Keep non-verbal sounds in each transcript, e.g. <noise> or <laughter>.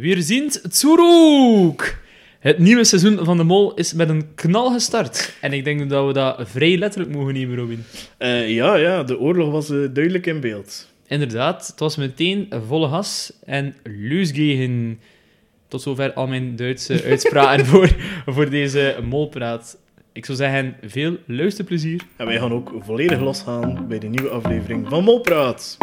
Weerziend Tsuruk! Het nieuwe seizoen van De Mol is met een knal gestart. En ik denk dat we dat vrij letterlijk mogen nemen, Robin. Eh, ja, ja, de oorlog was eh, duidelijk in beeld. Inderdaad, het was meteen volle gas en Leusgegen. Tot zover al mijn Duitse <laughs> uitspraken voor, voor deze molpraat. Ik zou zeggen, veel luisterplezier. En wij gaan ook volledig losgaan bij de nieuwe aflevering van Molpraat.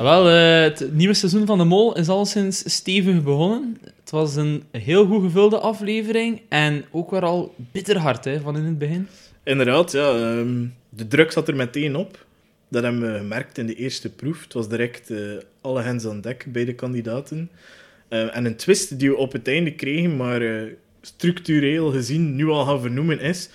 Wel, eh, het nieuwe seizoen van De Mol is al sinds stevig begonnen. Het was een heel goed gevulde aflevering en ook weer al bitter hard hè, van in het begin. Inderdaad, ja. ehm, de druk zat er meteen op. Dat hebben we gemerkt in de eerste proef. Het was direct eh, alle hens aan dek bij de kandidaten. Eh, en een twist die we op het einde kregen, maar structureel gezien nu al gaan vernoemen, is...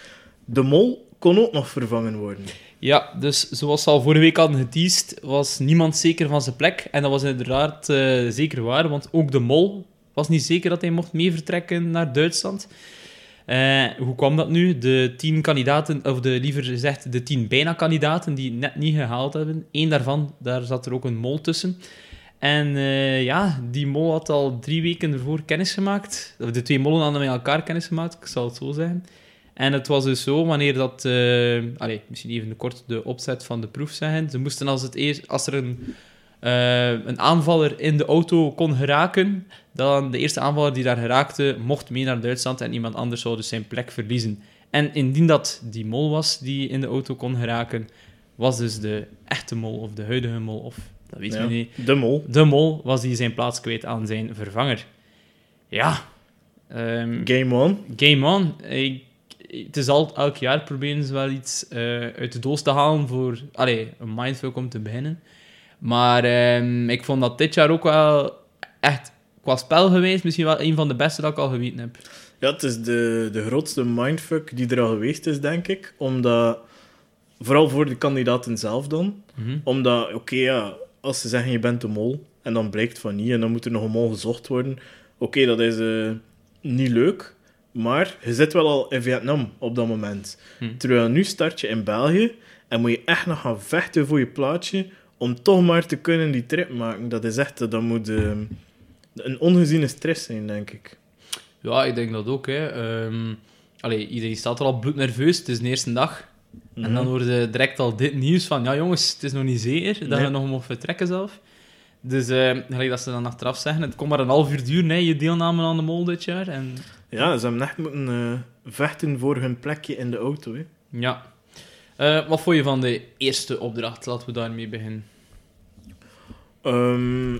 De mol kon ook nog vervangen worden. Ja, dus zoals we al vorige week hadden geteased, was niemand zeker van zijn plek. En dat was inderdaad eh, zeker waar, want ook de mol was niet zeker dat hij mocht mee vertrekken naar Duitsland. Eh, hoe kwam dat nu? De tien kandidaten, of de, liever gezegd de tien bijna-kandidaten die het net niet gehaald hebben. Eén daarvan, daar zat er ook een mol tussen. En eh, ja, die mol had al drie weken ervoor kennis gemaakt. De twee mollen hadden met elkaar kennis gemaakt, ik zal het zo zeggen. En het was dus zo, wanneer dat... eh allee, misschien even kort de opzet van de proef zeggen. Ze moesten als, het eerst, als er een, eh, een aanvaller in de auto kon geraken, dan de eerste aanvaller die daar geraakte, mocht mee naar Duitsland en iemand anders zou dus zijn plek verliezen. En indien dat die mol was die in de auto kon geraken, was dus de echte mol of de huidige mol, of dat weet Ja, je niet, De mol. de mol was die zijn plaats kwijt aan zijn vervanger. Ja. ehm, Game on. Game on. Ik, het is al, elk jaar proberen ze wel iets eh, uit de doos te halen voor allee, een mindfuck om te beginnen. Maar ehm, ik vond dat dit jaar ook wel echt qua spel geweest misschien wel een van de beste dat ik al geweten heb. Ja, het is de, de grootste mindfuck die er al geweest is, denk ik. Omdat, vooral voor de kandidaten zelf dan. Mhm. Omdat, oké, ja, als ze zeggen je bent de mol, en dan blijkt van niet, en dan moet er nog een mol gezocht worden. Oké, dat is eh, niet leuk, maar je zit wel al in Vietnam op dat moment. Hm. Terwijl nu start je in België, en moet je echt nog gaan vechten voor je plaatje, om toch maar te kunnen die trip maken. Dat is echt, dat moet eh, een ongeziene stress zijn, denk ik. Ja, ik denk dat ook. Hè. Ehm, allee, iedereen staat er al bloednerveus. Het is de eerste dag. En dan hoorde je direct al dit nieuws van... Ja, jongens, het is nog niet zeker dat Nee. je nog mocht vertrekken zelf. Dus eh, gelijk dat ze dan achteraf zeggen... Het kon maar een half uur duren, hè, je deelname aan de mol dit jaar. En Ja, ze hebben echt moeten eh, vechten voor hun plekje in de auto. Hè. ja... Eh, wat vond je van de eerste opdracht? Laten we daarmee beginnen. Ehm,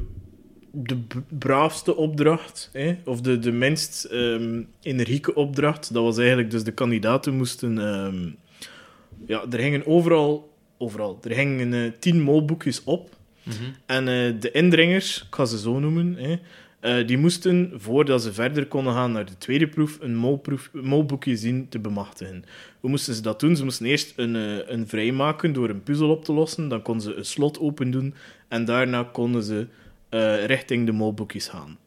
de braafste opdracht, hè, of de, de minst ehm, energieke opdracht, dat was eigenlijk dus de kandidaten moesten... ehm, ja, er hingen overal... Overal. Er hingen eh, tien molboekjes op. En eh, de indringers, ik ga ze zo noemen, hè, eh, die moesten, voordat ze verder konden gaan naar de tweede proef, een molproef, molboekje zien te bemachtigen. Hoe moesten ze dat doen? Ze moesten eerst een, eh, een vrijmaken door een puzzel op te lossen, dan konden ze een slot open doen en daarna konden ze eh, richting de molboekjes gaan.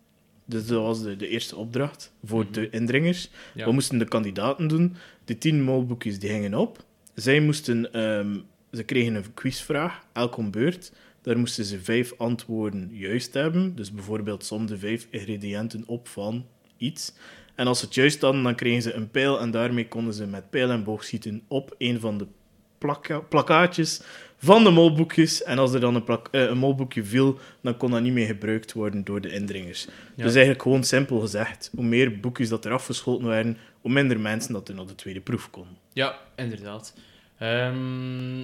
Dus dat was de, de eerste opdracht voor de indringers. Ja. Wat moesten de kandidaten doen? De tien molboekjes die hingen op. Zij moesten, ehm, ze kregen een quizvraag, elk om beurt. Daar moesten ze vijf antwoorden juist hebben. Dus bijvoorbeeld som de vijf ingrediënten op van iets. En als ze het juist hadden, dan kregen ze een pijl en daarmee konden ze met pijl en boog schieten op een van de plakka- plakkaatjes van de molboekjes. En als er dan een, plak- eh, een molboekje viel, dan kon dat niet meer gebruikt worden door de indringers. Ja. Dus eigenlijk gewoon simpel gezegd, hoe meer boekjes dat er afgeschoten werden, hoe minder mensen dat er naar de tweede proef konden. Ja, inderdaad. Ehm,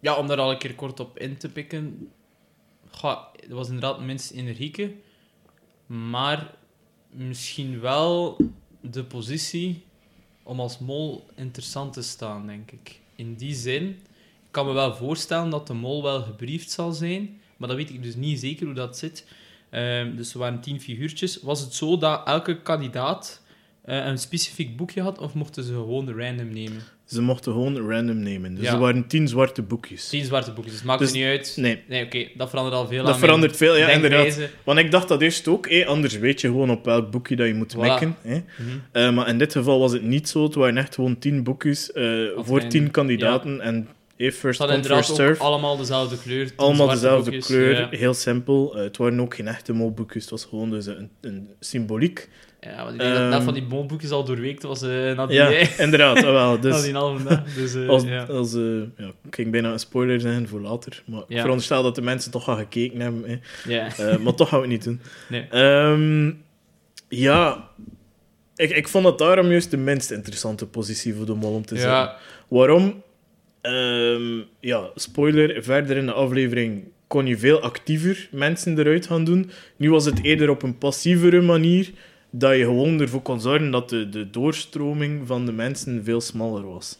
ja, om daar al een keer kort op in te pikken. Het was inderdaad minst energieke. Maar misschien wel de positie om als mol interessant te staan, denk ik. In die zin, ik kan me wel voorstellen dat de mol wel gebriefd zal zijn. Maar dat weet ik dus niet zeker hoe dat zit. Ehm, dus er waren tien figuurtjes. Was het zo dat elke kandidaat eh, een specifiek boekje had, of mochten ze gewoon random nemen? Ze mochten gewoon random nemen. Dus Ja. er waren tien zwarte boekjes. Tien zwarte boekjes, dus het maakt Dus- er niet uit. Nee, Nee, oké, dat verandert al veel dat aan verandert veel. Ja, mijn inderdaad. Want ik dacht dat eerst ook. eh, anders weet je gewoon op welk boekje dat je moet Voilà. mikken. Mhm. Eh, maar in dit geval was het niet zo. Het waren echt gewoon tien boekjes eh, voor een- tien kandidaten. En eh, first Het come, first serve. allemaal dezelfde kleur. Allemaal dezelfde boekjes, kleur, Ja. heel simpel. Eh, het waren ook geen echte molboekjes, het was gewoon dus een, een symboliek. Ja, want ik denk dat Ehm, van die molboekjes al doorweekt was eh na die, Ja, eh, <laughs> inderdaad. ah, wel, <laughs> na dus die halve. Dus, eh, als, ja. als, eh, ja, ik ging bijna een spoiler zijn voor later, maar ik veronderstel dat de mensen toch al gekeken hebben. hè. Ja. Maar toch gaan we het niet doen. Nee. Ehm, ja, ik, ik vond dat daarom juist de minst interessante positie voor de mol om te ja, Waarom? Ehm, ja, spoiler, verder in de aflevering kon je veel actiever mensen eruit gaan doen. Nu was het eerder op een passievere manier dat je gewoon ervoor kon zorgen dat de, de doorstroming van de mensen veel smaller was.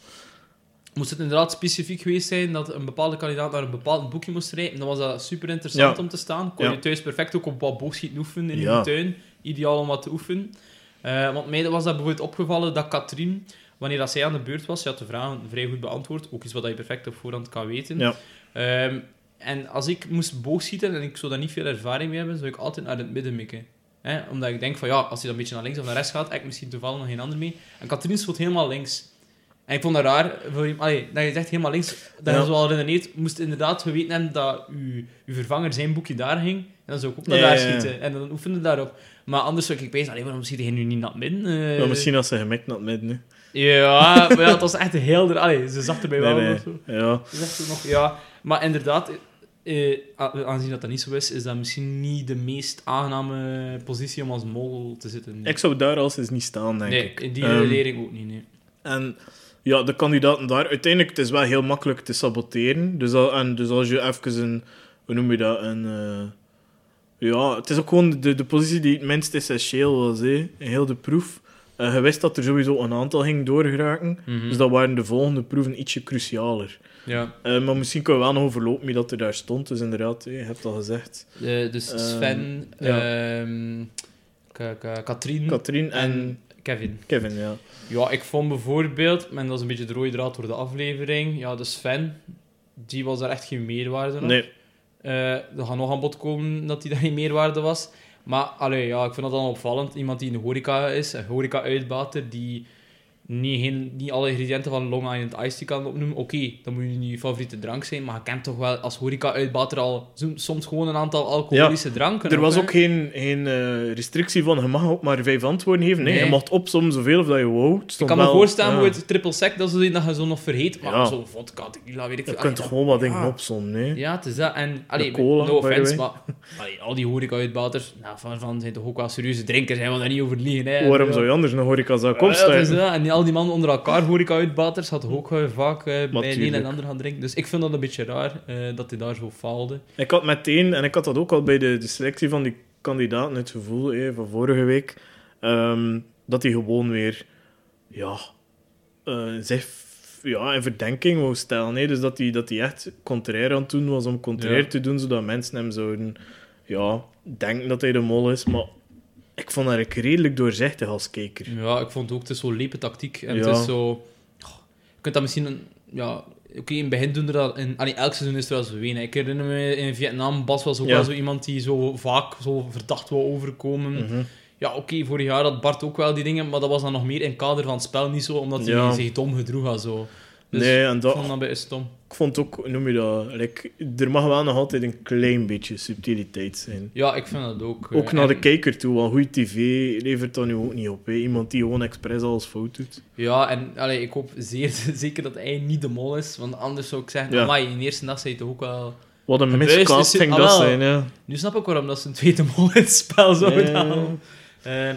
moest het inderdaad specifiek geweest zijn dat een bepaalde kandidaat naar een bepaald boekje moest rijden, dan was dat super interessant Ja. om te staan. Kon Ja. je thuis perfect ook op wat boogschieten oefenen in Ja. de tuin. Ideaal om wat te oefenen. Eh, want mij was dat bijvoorbeeld opgevallen dat Katrien, wanneer dat zij aan de beurt was, ze had de vragen vrij goed beantwoord. Ook iets wat je perfect op voorhand kan weten. Ehm, en als ik moest boogschieten en ik zou daar niet veel ervaring mee hebben, zou ik altijd naar het midden mikken. Hè? Omdat ik denk van ja, als hij dan een beetje naar links of naar rechts gaat, heb ik misschien toevallig nog geen ander mee. En Katrien schoot helemaal links. En ik vond dat raar, voor, iemand- allee, dat je zegt helemaal links, dat Ja. je zo al redeneert, moest inderdaad geweten hebben dat uw, uw vervanger zijn boekje daar ging. En dan zou ik ook naar Ja, daar ja, schieten. En dan oefende daarop. Maar anders zou ik bezig, waarom schiet hij nu niet naar het midden? Eh, Maar misschien als ze gemikt naar het midden. hè. Ja, maar het was echt heel... Allee, ze zag erbij Nee, wel. nee. of zo. Ja. Ze er nog, ja. Maar inderdaad, eh, a- aangezien dat dat niet zo is, is dat misschien niet de meest aangename positie om als mol te zitten. Ik zou daar als eens niet staan, denk nee, ik. in die Ehm, lering ook niet, nee. En ja, de kandidaten daar, uiteindelijk, het is wel heel makkelijk te saboteren. Dus, al, en dus als je even een, hoe noem je dat, een... eh, ja, het is ook gewoon de, de positie die het minst essentieel was, hè, in heel de proef. Eh, je wist dat er sowieso een aantal ging doorgeraken. Mhm. Dus dat waren de volgende proeven ietsje crucialer. Ja. Eh, maar misschien kunnen we wel nog overlopen wie dat er daar stond. Dus inderdaad, je hebt al gezegd. Eh, dus Ehm, Sven, ja. ehm, Ka- Ka- Katrien Katrien en, en Kevin. Kevin, ja. Ja, ik vond bijvoorbeeld, en dat is een beetje de rode draad door de aflevering, ja, de Sven, die was daar echt geen meerwaarde op. Nee, Eh, er gaat nog aan bod komen dat hij daar geen meerwaarde was. Maar allee, ja, ik vind dat dan opvallend. Iemand die in de horeca is, een horeca-uitbater, die niet, geen, niet alle ingrediënten van Long Island Iced Tea kan opnoemen. Oké, dan moet je niet je favoriete drank zijn, maar je kent toch wel als horeca-uitbater al soms gewoon een aantal alcoholische dranken. er was ook geen, geen eh, restrictie van je mag ook maar vijf antwoorden geven. Nee, Nee. je mocht opzommen zoveel of dat je wou. Ik kan me wel- voorstellen, ja. hoe het triple sec, dat is dat je zo nog vergeet. Maar Ja. zo vodka, tequila, weet ik Je veel. kunt Allee, toch gewoon wat dingen ja. opzommen, nee? Ja, het is dat. En, allee, cola, no offense, maar allee, al die horeca-uitbaters, nou, van, van zijn toch ook wel serieuze drinkers, hè, want daar niet over liegen. Hè. Waarom Ja. zou je anders een horecazaak Ja, dat is opstaan? dat. En die- al die mannen onder elkaar, horeca-uitbaters, hadden ook eh, vaak eh, bij een en ander gaan drinken. Dus ik vind dat een beetje raar, eh, dat hij daar zo faalde. Ik had meteen, en ik had dat ook al bij de, de selectie van die kandidaten, het gevoel hè, van vorige week, ehm, dat hij gewoon weer, ja, eh, zich ja, in verdenking wou stellen. Hè. Dus dat hij, dat hij echt contrair aan het doen was om contrair Ja. te doen, zodat mensen hem zouden ja, denken dat hij de mol is. Maar ik vond dat eigenlijk redelijk doorzichtig als kijker. Ja, ik vond ook, het is zo lepe tactiek. En het is zo... oh, je kunt dat misschien... Een, ja, Oké, in het begin doen er dat... In, allee, elk seizoen is er wel zo een. Ik herinner me in Vietnam, Bas was ook Ja. wel zo iemand die zo vaak zo verdacht wou overkomen. Mhm. Ja, oké, vorig jaar had Bart ook wel die dingen, maar dat was dan nog meer in het kader van het spel, niet zo omdat hij Ja. zich dom gedroeg had. Zo. Dus nee, en ik dat, vond dat bij stom. Ik vond ook, hoe noem je dat, like, er mag wel nog altijd een klein beetje subtiliteit zijn. Ja, ik vind dat ook. Ook eh, naar de kijker toe, want goede tv levert dat nu ook niet op. Hè. Iemand die gewoon expres alles fout doet. Ja, en allee, ik hoop zeer <laughs> zeker dat hij niet de mol is, want anders zou ik zeggen, Ja. amai, in de eerste dag zei je toch ook wel... Wat een miscasting ah, dat zijn, ja. Nu snap ik waarom dat ze een tweede <laughs> mol in het spel zouden halen. Eh,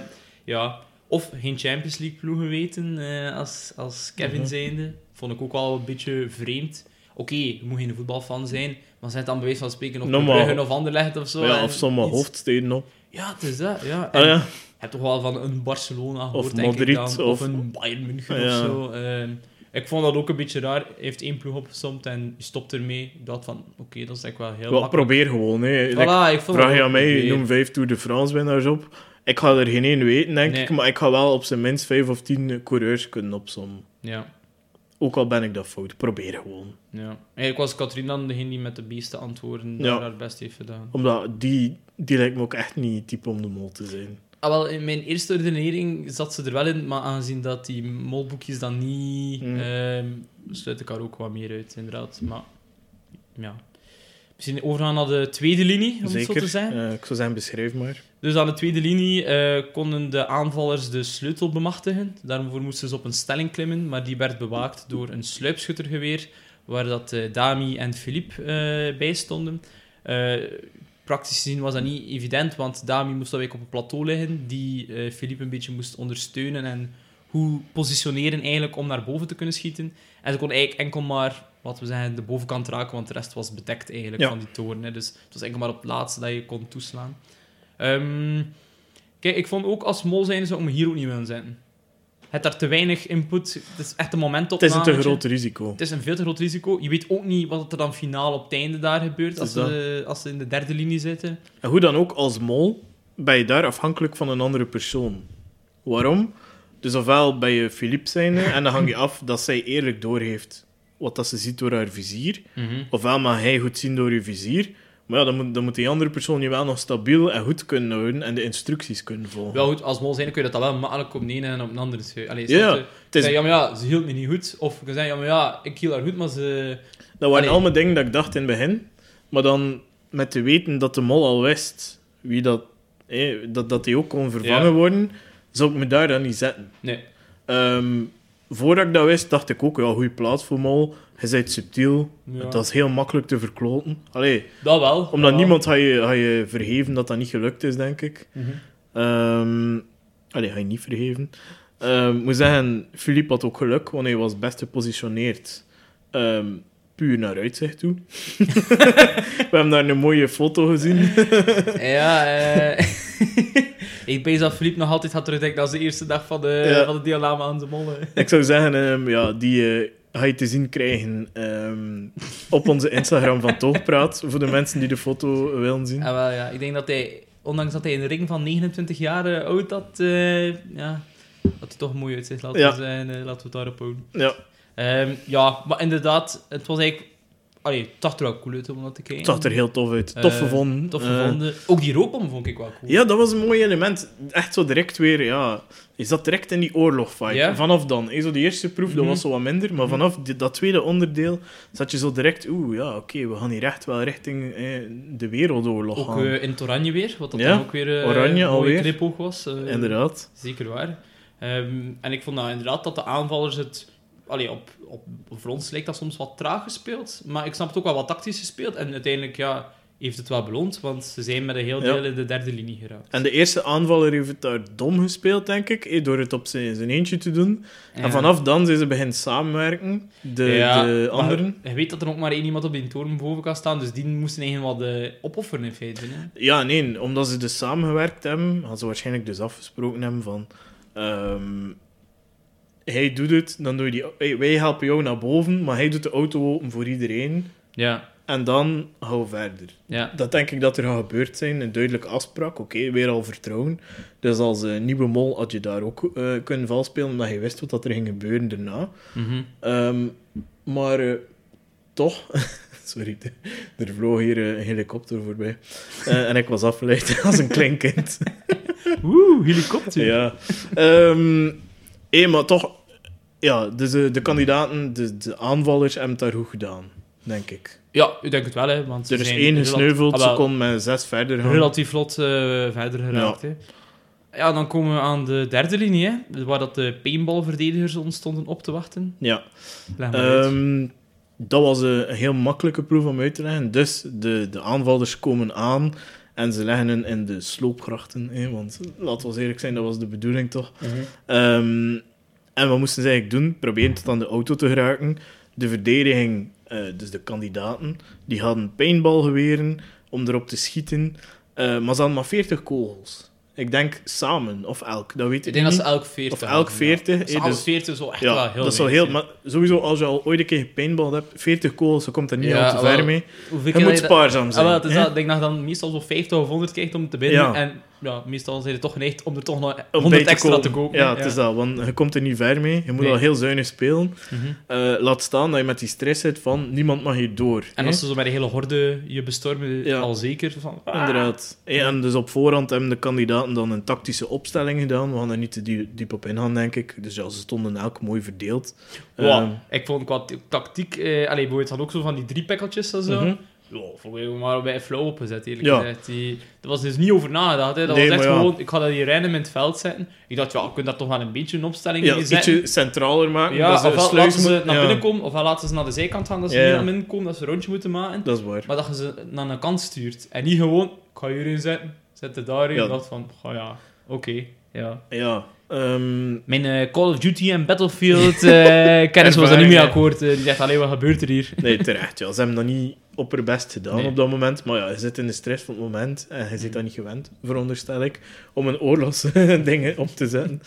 ja, of geen Champions League ploegen weten eh, als, als Kevin Mhm. zijnde. Vond ik ook wel een beetje vreemd. Oké, je moet geen voetbalfan zijn, maar zijn het dan bij wijze van spreken op Nou, Club maar- Brugge of Anderlecht of zo. ja of sommige iets- hoofdsteden op. Ja, het is dat, ja. En Ah, ja. Je hebt toch wel van een Barcelona gehoord, Of denk ik Madrid, dan. Of, of- een Bayern München of Ja. zo. Eh, ik vond dat ook een beetje raar. Hij heeft één ploeg opgesomd en je stopt ermee. Ik dacht van, oké, dat is ik wel heel Wel, probeer gewoon. Hè. Like, ik vraag dat je aan mij, probeer. noem vijf Tour de France winnaars op. Ik ga er geen één weten, denk Nee. ik. Maar ik ga wel op zijn minst vijf of tien coureurs kunnen opzommen. Ja. Ook al ben ik dat fout, probeer gewoon. Ja. Eigenlijk was Katrien dan degene die met de beste antwoorden Ja. daar haar best heeft gedaan. Omdat die, die lijkt me ook echt niet type om de mol te zijn. Ah, wel, in mijn eerste redenering zat ze er wel in, maar aangezien dat die molboekjes dan niet... Mm. ehm, sluit ik haar ook wat meer uit, inderdaad. Maar, ja. Misschien overgaan naar de tweede linie, om het zo Zeker. te zeggen. Eh, ik zou zeggen, beschrijf maar. Dus aan de tweede linie eh, konden de aanvallers de sleutel bemachtigen. Daarvoor moesten ze op een stelling klimmen, maar die werd bewaakt door een sluipschuttergeweer, waar dat eh, Dami en Philippe bij stonden. Praktisch gezien was dat niet evident, want Dami moest dan weer op een plateau liggen, die Philippe een beetje moest ondersteunen en hoe positioneren eigenlijk om naar boven te kunnen schieten. En ze kon eigenlijk enkel maar, laten we zeggen, de bovenkant raken, want de rest was bedekt eigenlijk Ja. van die toren. Hè. Dus het was enkel maar op het laatste dat je kon toeslaan. Ehm, kijk, ik vond ook als mol zijn, ik me hier ook niet willen zetten. Het daar te weinig input. Het is echt een moment op. Het is een te groot risico. Het is een veel te groot risico. Je weet ook niet wat er dan finaal op het einde daar gebeurt als ze, als ze in de derde linie zitten. En hoe dan ook, als mol ben je daar afhankelijk van een andere persoon. Waarom? Dus ofwel ben je Philippe zijnde en dan hang je af dat zij eerlijk doorheeft wat dat ze ziet door haar vizier. Ofwel mag hij goed zien door je vizier. Maar ja, dan moet, dan moet die andere persoon je wel nog stabiel en goed kunnen houden en de instructies kunnen volgen. Wel goed, als mol zijn kun je dat dan wel makkelijk op de ene en op een andere schuiven. Allee, Ja, je? is- ja, maar ja, ze hield me niet goed. Of je ja, maar ja, ik hield haar goed, maar ze... Dat waren allemaal dingen dat ik dacht in het begin. Maar dan met te weten dat de mol al wist wie dat, dat, dat die ook kon vervangen Ja. worden, zou ik me daar dan niet zetten. Nee. Ehm, voordat ik dat wist, dacht ik ook, ja, goede plaats voor mol. Je bent subtiel. Ja. Dat is heel makkelijk te verkloten. Allee, Dat wel. omdat dat wel. niemand ga je, ga je vergeven dat dat niet gelukt is, denk ik. Mhm. Ehm allee, ga je niet vergeven. Ehm, Ik moet zeggen, Philippe had ook geluk, want hij was best gepositioneerd. Ehm, puur naar uitzicht toe. <laughs> We hebben daar een mooie foto gezien. Ja, eh... <laughs> <laughs> ik ben dat Philippe nog altijd had terugdenken als de eerste dag van de, Ja. van de deelname aan de mollen. Ik zou zeggen, ehm, ja, die eh, ga je te zien krijgen ehm, op onze Instagram van Toogpraat, voor de mensen die de foto willen zien. Ja, wel, ja. Ik denk dat hij, ondanks dat hij een ring van 29 jaar eh, oud had, eh, ja, dat hij toch mooi uitziet. Laten, Ja. we, zijn, laten we het daarop houden. Ja, Ehm, ja, maar inderdaad, het was eigenlijk... Allee, het zag er wel cool uit om dat te kijken. het zag er heel tof uit. Tof Eh, gevonden. Tof Eh, gevonden. Ook die rookbom vond ik wel cool. Ja, dat was een mooi element. Echt zo direct weer, ja... Je zat direct in die oorlogfight. Vanaf dan. Zo die eerste proef, dat Mhm. was zo wat minder. Maar vanaf die- dat tweede onderdeel zat je zo direct... Oeh, ja, oké, we gaan hier echt wel richting eh, de wereldoorlog Ook gaan. eh, in het oranje weer, wat dat Ja, dan ook weer oranje een mooie knipoog was. Inderdaad. Zeker waar. Ehm, en ik vond nou inderdaad dat de aanvallers het... Allee, op, op, voor ons lijkt dat soms wat traag gespeeld. Maar ik snap het ook wel wat tactisch gespeeld. En uiteindelijk ja, heeft het wel beloond. Want ze zijn met een heel Ja. deel in de derde linie geraakt. En de eerste aanvaller heeft het daar dom gespeeld, denk ik. eh, Door het op zijn, zijn eentje te doen. En vanaf dan zijn ze beginnen samenwerken. De, Ja, de anderen. Je weet dat er ook maar één iemand op die toren boven kan staan. Dus die moesten eigenlijk wat eh, opofferen in feite. Hè? Ja, nee, omdat ze dus samengewerkt hebben, gaan ze waarschijnlijk dus afgesproken hebben van... ehm, hij doet het, dan doe je die... hey, wij helpen jou naar boven, maar hij doet de auto open voor iedereen. Ja. En dan gaan we verder. Ja. Dat denk ik dat er gaat gebeurd zijn. Een duidelijke afspraak. Oké, weer al vertrouwen. Dus als eh, nieuwe mol had je daar ook eh, kunnen valspelen, omdat je wist wat dat er ging gebeuren daarna. Mhm. Ehm, maar eh, toch... <laughs> Sorry, er, vloog hier een helikopter voorbij. En ik was afgeleid <laughs> als een klein kind. Oeh, helikopter. ja. Ehm hé, maar toch... Ja, dus de, de kandidaten, de, de aanvallers hebben het daar goed gedaan. Denk ik. Ja, ik denk het wel, hè. Want Er is één gesneuveld, Ah, ze kon met zes verder gaan. relatief vlot eh, verder geraakt. Hè. Ja, dan komen we aan de derde linie, hè, waar dat de paintballverdedigers ons stonden op te wachten. Ja. Ehm, dat was een, heel makkelijke proef om uit te leggen. Dus de, de aanvallers komen aan en ze leggen hen in de sloopgrachten. Hè, want laten we eerlijk zijn, dat was de bedoeling toch? Mhm. Ehm, en wat moesten ze eigenlijk doen? Proberen tot aan de auto te geraken. De verdediging, eh, dus de kandidaten, die hadden paintballgeweren om erop te schieten. Eh, maar ze hadden maar 40 kogels. Ik denk samen, of elk, dat weet ik, Ik denk dat ze elk 40 Of elk hadden, 40, Ja. Hè, hadden dus- 40 zo echt wel Ja, heel dat is wel heel... Maar sowieso, als je al ooit een keer gepaintballed hebt, 40 kogels, je komt er niet Ja, al te wel, ver mee. Je moet dat- spaarzaam Ah, zijn. wel, het is hè? dat, ik denk dat je dan meestal zo 50 of 100 krijgt om te binnen. Ja. En ja, meestal zijn ze toch geneigd om er toch nog Om 100 bij extra komen. te kopen. Ja, het is dat, want je komt er niet ver mee. Je moet Nee. al heel zuinig spelen. Mhm. Eh, laat staan dat je met die stress zit van niemand mag hier door. En hè. als ze zo met een hele horde je bestormen, Ja. al zeker van... ah. Inderdaad. Ja, en dus op voorhand hebben de kandidaten dan een tactische opstelling gedaan. We gaan er niet te die- diep op ingaan, denk ik. Dus ja, ze stonden elk mooi verdeeld. Wow. Ehm, ik vond qua tactiek... Eh, allee, bijvoorbeeld had ook zo van die drie pekkeltjes en zo. mhm. Ja, vond ik maar bij flauw opgezet, eerlijk Ja. gezegd. Die, er was dus niet over nagedacht. Hè. Dat Nee, was echt ja. gewoon, ik ga dat hier random in het veld zetten. Ik dacht, ja, ik kunt daar toch wel een beetje een opstelling Ja, zetten. ietsje centraler maken. Ja, dat ze ofwel sluis laten ze naar binnen komen, ofwel laten ze naar de zijkant gaan, dat ze ja. naar binnen komen, dat ze een rondje moeten maken. Dat is waar. Maar dat je ze naar een kant stuurt. En niet gewoon, ik ga hierin zetten, zet het daarin. Ik dacht van, oh ja, oké, ja. Ja. ehm, Mijn eh, Call of Duty en Battlefield eh <laughs> kennis was er niet mee akkoord. Eh, die zegt, alleen wat gebeurt er hier? nee, terecht. Ja. Ze hebben dat niet op haar best gedaan Nee. op dat moment. Maar ja, je zit in de stress van het moment. En je zit dat niet gewend, veronderstel ik. Om een oorlogsdingen <laughs> op te zetten.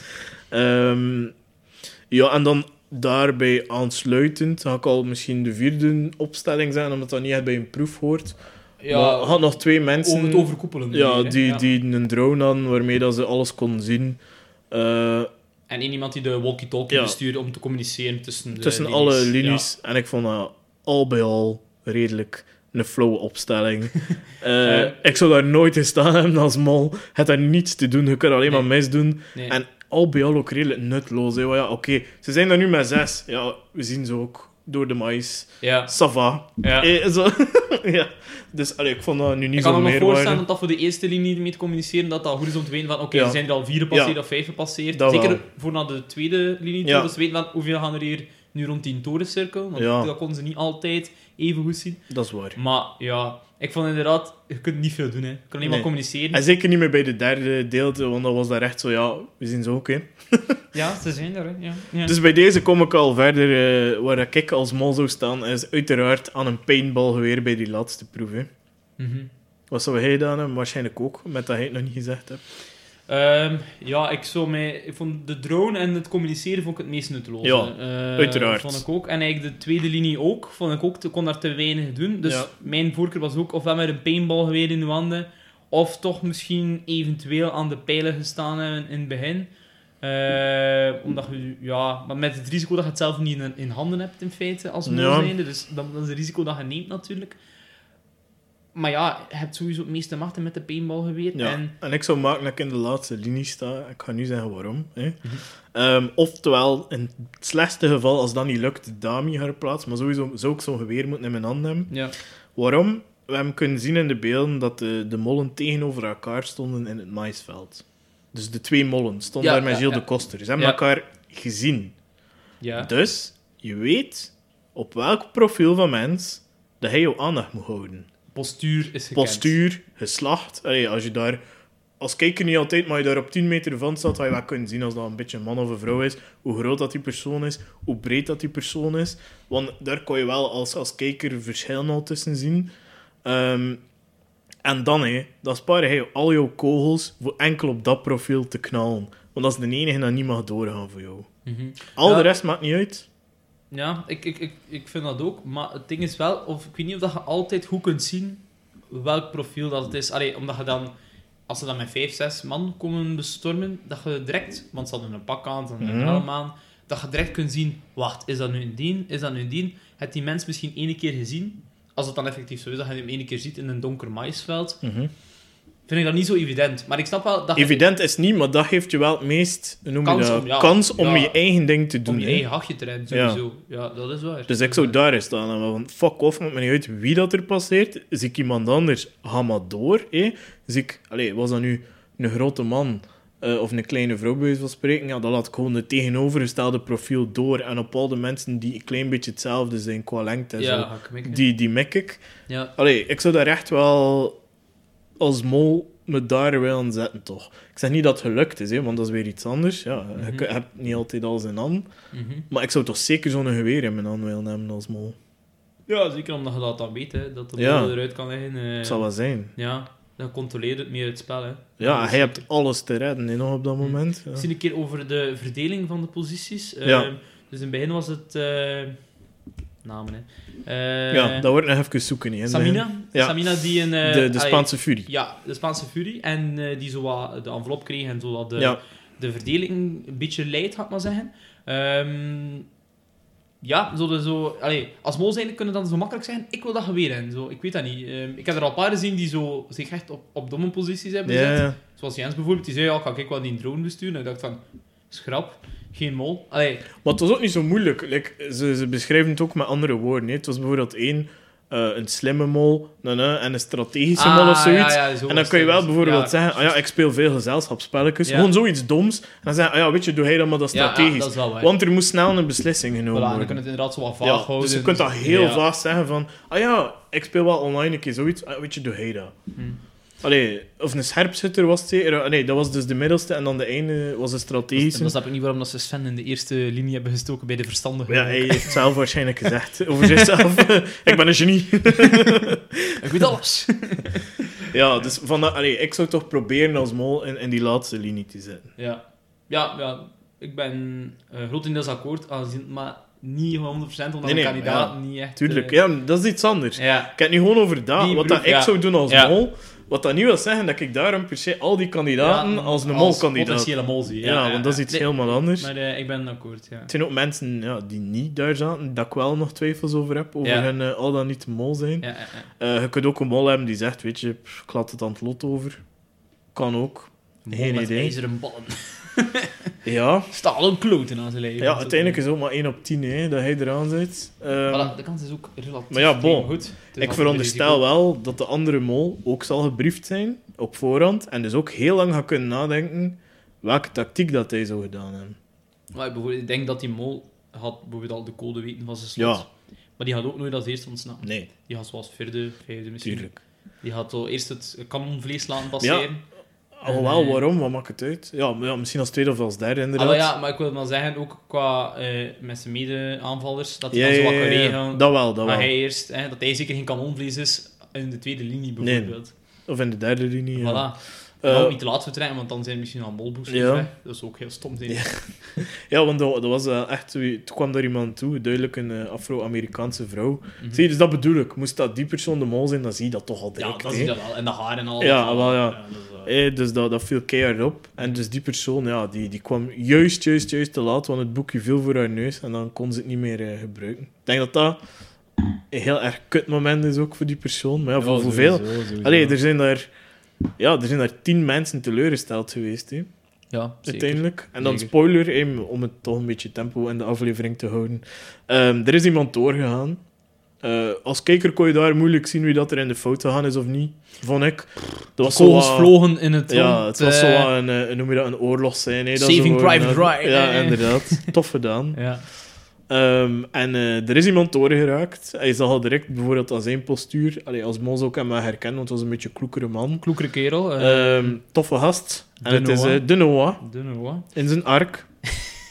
Ehm, ja, en dan daarbij aansluitend ga ik al misschien de vierde opstelling zijn, omdat dat niet echt bij een proef hoort. maar je had nog twee mensen... over het overkoepelen. Ja, die, Ja. die een drone hadden waarmee dat ze alles konden zien. Eh, En één iemand die de walkie-talkie Ja. bestuurde om te communiceren tussen de tussen linies. alle linies. En ik vond dat al bij al redelijk een flow opstelling. <laughs> Eh, Eh. ik zou daar nooit in staan hebben als mol. Het daar niets te doen. Je kunt alleen maar. Ja. Nee. En al bij al ook redelijk nutloos. Hè. Ja, oké, ze zijn er nu met zes. Ja, we zien ze ook door de mais. ja. Sava. Ja. Eh, zo. <laughs> ja. Dus allee, ik vond dat nu niet Ik kan zo me nog voorstellen dat dat voor de eerste linie mee te communiceren, dat dat goed is om te weten van, oké, Ja. er zijn er al vier gepasseerd Ja. of vijf gepasseerd. Dat Zeker wel. voor naar de tweede linie toe, Ja. dus weten van hoeveel gaan er hier nu rond die torencirkel, want Ja. dat konden ze niet altijd even goed zien. Dat is waar. Maar ja, ik vond inderdaad, je kunt niet veel doen, hè. je kan alleen maar communiceren. En zeker niet meer bij de derde deelte, want dat was daar echt zo, ja, we zien ze ook, hè. <laughs> Ja, ze zijn er, hè. Ja. Ja. Dus bij deze kom ik al verder. eh, waar ik als mol zou staan, is uiteraard aan een paintballgeweer bij die laatste proef. Hè. Mhm. Wat zou jij gedaan hebben? Waarschijnlijk ook, met dat hij het nog niet gezegd hebt. Ehm, ja, ik, zou mij, ik vond de drone en het communiceren vond ik het meest nutteloos. Ja, Eh, uiteraard. Vond ik ook. En eigenlijk de tweede linie ook. Vond ik ook, kon daar te weinig doen. Dus Ja. mijn voorkeur was ook ofwel met een paintballgeweer in de handen, of toch misschien eventueel aan de pijlen gestaan hebben in het begin. Eh, omdat je, ja, maar met het risico dat je het zelf niet in, in handen hebt in feite, als Ja. zijnde. Dus dat, dat is het risico dat je neemt natuurlijk. Maar ja, je hebt sowieso het meeste machten met de paintballgeweer. Ja. En En ik zou maken dat ik in de laatste linie sta. Ik ga nu zeggen waarom. Hè. Ehm, oftewel, in het slechtste geval, als dat niet lukt, de dami herplaatsen. Maar sowieso zou ik zo'n geweer moeten in mijn hand hebben. ja. Waarom? We hebben kunnen zien in de beelden dat de, de mollen tegenover elkaar stonden in het maisveld. Dus de twee mollen stonden Ja, daar met ja, Gilles de Koster. Ze hebben elkaar gezien. Ja. Dus je weet op welk profiel van mens dat hij jouw aandacht moet houden. Postuur is gekend. Postuur, geslacht. Allee, als je daar als kijker niet altijd, maar je daar op 10 meter van staat, ga je wel kunnen zien als dat een beetje een man of een vrouw is, hoe groot dat die persoon is, hoe breed dat die persoon is. Want daar kan je wel als, als kijker verschillen al tussen zien. Ehm, en dan, hé, dan spaar je al jouw kogels voor enkel op dat profiel te knallen. Want dat is de enige dat niet mag doorgaan voor jou. Mhm. Al Ja. de rest maakt niet uit. Ja, ik, ik, ik, ik vind dat ook. Maar het ding is wel, of ik weet niet of dat je altijd goed kunt zien welk profiel dat het is. Allee, omdat je dan, als ze dan met vijf, zes man komen bestormen, dat je direct, want ze hadden een pak aan, ze hadden een Mhm. helm aan, dat je direct kunt zien, wacht, is dat nu een dien? Is dat nu een dien? Het die mens misschien één keer gezien? Als het dan effectief zo is, dat je hem één keer ziet in een donker maisveld, vind ik dat niet zo evident. Maar ik snap wel dat Evident is niet, maar dat geeft je wel het meest je Kans dat? om- ja, kans om ja. je eigen ding te doen. om je eigen hachje te rennen, sowieso. Ja, dat is waar. Dus ik zou daar eens staan. en Want fuck off, maakt me niet uit wie dat er passeert. Zie ik iemand anders, ga maar door. Hè. Zie ik, allez, was dat nu een grote man eh, of een kleine vrouw, bij van spreken, ja, dan laat ik gewoon het tegenovergestelde profiel door. En op al de mensen die een klein beetje hetzelfde zijn qua lengte en ja, zo, die, die mik ik. Ja. Allee, ik zou daar echt wel als mol me daar wel aan zetten, toch. Ik zeg niet dat het gelukt is, hè, want dat is weer iets anders. Ja, Mhm. Je hebt niet altijd alles in hand. Mhm. Maar ik zou toch zeker zo'n geweer in mijn hand willen hebben als mol. Ja, zeker omdat je dat dan weet, hè, dat de Ja. bal eruit kan liggen. eh, Het zal wel zijn. Ja, dan controleert het meer het spel. Hè. Ja, Dus- hij hebt alles te redden hè, nog op dat moment. Ja. Misschien een keer over de verdeling van de posities. Ja. Dus in het begin was het... eh, namen. Hè. Eh, ja, dat wordt nog even zoeken. Hè. Samina. Ja. Samina die een... eh, De, de Spaanse furie. Ja, de Spaanse Fury. En eh, die zo wat de envelop kreeg en zo wat de, Ja. de verdeling een beetje leidt, ga ik maar zeggen. Ehm, ja, zo de, zo, als mol zijn kunnen dan zo makkelijk zeggen, ik wil dat geweer in. Zo, ik weet dat niet. Ehm, ik heb er al een paar gezien die zo, zich echt op, op domme posities hebben gezet. ja. Zoals Jens bijvoorbeeld, die zei, ja, kan ik wel die drone besturen? En ik dacht van, schrap, geen mol. Allee, Maar het was ook niet zo moeilijk. Like, ze, ze beschrijven het ook met andere woorden. Hè. Het was bijvoorbeeld één, eh, een slimme mol nee, nee, en een strategische mol of ah, zoiets. ja, ja, zo en dan kun je wel dus. bijvoorbeeld Ja. zeggen, ah ja, ik speel veel gezelschapsspelletjes. Gewoon zoiets doms. En dan zeggen, ah ja, weet je, doe hij dan maar dat strategisch. dat wel. Want er moet snel een beslissing Voilà, genomen en dan worden. kun je het inderdaad zo wat vaag Ja, houden. dus je kunt dat heel vaag zeggen van, ah ja, ik speel wel online een keer zoiets. Ah, weet je, doe hij dat. Hm. Allee, of een scherpschutter was het Nee, dat was dus de middelste en dan de ene was een En strategische. dan snap ik niet waarom dat ze Sven in de eerste linie hebben gestoken bij de verstandigen. Ja, hij heeft zelf waarschijnlijk <laughs> gezegd over zichzelf. <laughs> ik ben een genie. Ik weet alles. <laughs> Ja, dus van dat, allee, ik zou toch proberen als mol in, in die laatste linie te zitten. ja. Ja, ja, ik ben uh, grotendeels akkoord, aangezien, maar niet 100% omdat Nee, de nee, kandidaat ja. niet echt... Tuurlijk, eh, ja, dat is iets anders. ja. Ik heb het nu gewoon over dat, Die wat dat ik ja. zou doen als mol. Wat dat niet wil zeggen dat ik daarom per se al die kandidaten Ja, als een molkandidaat... potentiële mol zie. Ja, want dat is iets Nee, helemaal anders. Maar eh, ik ben akkoord, ja. Het zijn ook mensen ja, die niet daar zaten, dat ik wel nog twijfels over heb, over Ja. hun eh, al dan niet mol zijn. ja, ja, ja. Eh, je kunt ook een mol hebben die zegt, weet je, pff, ik laat het aan het lot over. Kan ook. Geen met idee. ijzeren ballen. Ja, <laughs> Stalen kloten aan zijn leven. ja uiteindelijk is het ook maar 1 op 10 hè, dat hij eraan zit. Ehm, Voilà, de kans is ook relatief Maar ja, bon. goed. Ik veronderstel wel dat de andere mol ook zal gebriefd zijn op voorhand en dus ook heel lang gaat kunnen nadenken welke tactiek dat hij zou gedaan hebben. Maar bijvoorbeeld, ik denk dat die mol had bijvoorbeeld al de code weten van zijn slot. Ja. Maar die gaat ook nooit als eerste ontsnappen. Nee, Die gaat zoals vierde, vijfde misschien. tuurlijk. Die gaat zo eerst het kanonvlees laten passeren. Alhoewel, Eh, waarom? Wat maakt het uit? Ja, ja, misschien als tweede of als derde Ah, inderdaad. wel ja, maar ik wil maar zeggen, ook qua eh, met zijn mede-aanvallers, dat hij ja, dan zo ja, wat kan ja, ja. regelen. Dat wel, dat maar wel. hij eerst, hè, dat hij zeker geen kanonvlees is in de tweede linie bijvoorbeeld. Of in de derde linie, ja. Voilà. Eh, niet te laat vertrekken, want dan zijn misschien al molboosters Ja. weg. Dat is ook heel stom. Zijn. Ja. <laughs> Ja, want dat, dat was echt... Toen kwam daar iemand toe, duidelijk een eh, Afro-Amerikaanse vrouw. Mhm. Zie je, dus dat bedoel ik. Moest dat die persoon de mol zijn, dan zie je dat toch al Ja, direct. dat hè. zie je dat wel. En de haren en al. Ja, wel, ja. is, eh, Eh, dus dat, dat viel keihard op. En dus die persoon, ja, die, die kwam juist, juist, juist te laat, want het boekje viel voor haar neus en dan kon ze het niet meer eh, gebruiken. Ik denk dat dat een heel erg kut moment is ook voor die persoon. Maar ja, voor hoeveel? sowieso, sowieso. Allee, er zijn daar... Ja, er zijn daar tien mensen teleurgesteld geweest, hè, Ja, zeker. uiteindelijk. En dan Zeker. spoiler, om het toch een beetje tempo in de aflevering te houden. Ehm, er is iemand doorgegaan. Eh, als kijker kon je daar moeilijk zien wie dat er in de fout gegaan is of niet, vond ik. Dat was zo Kogels wat- vlogen in het ja, rond, het was eh, zo wat een, eh, noem je dat, een oorlog zijn. Hè, dat Saving zo, Private eh, Ryan, Ja, eh. inderdaad. <laughs> Tof gedaan. Ja. Ehm, en eh, er is iemand doorgeraakt. Hij zag al direct bijvoorbeeld aan zijn postuur. Allee, als Mons ook hem herkennen, want het was een beetje een kloekere man. Kloekere kerel. eh, Ehm, toffe gast. En de het is Noah. eh, de Noah de Noah. in zijn ark.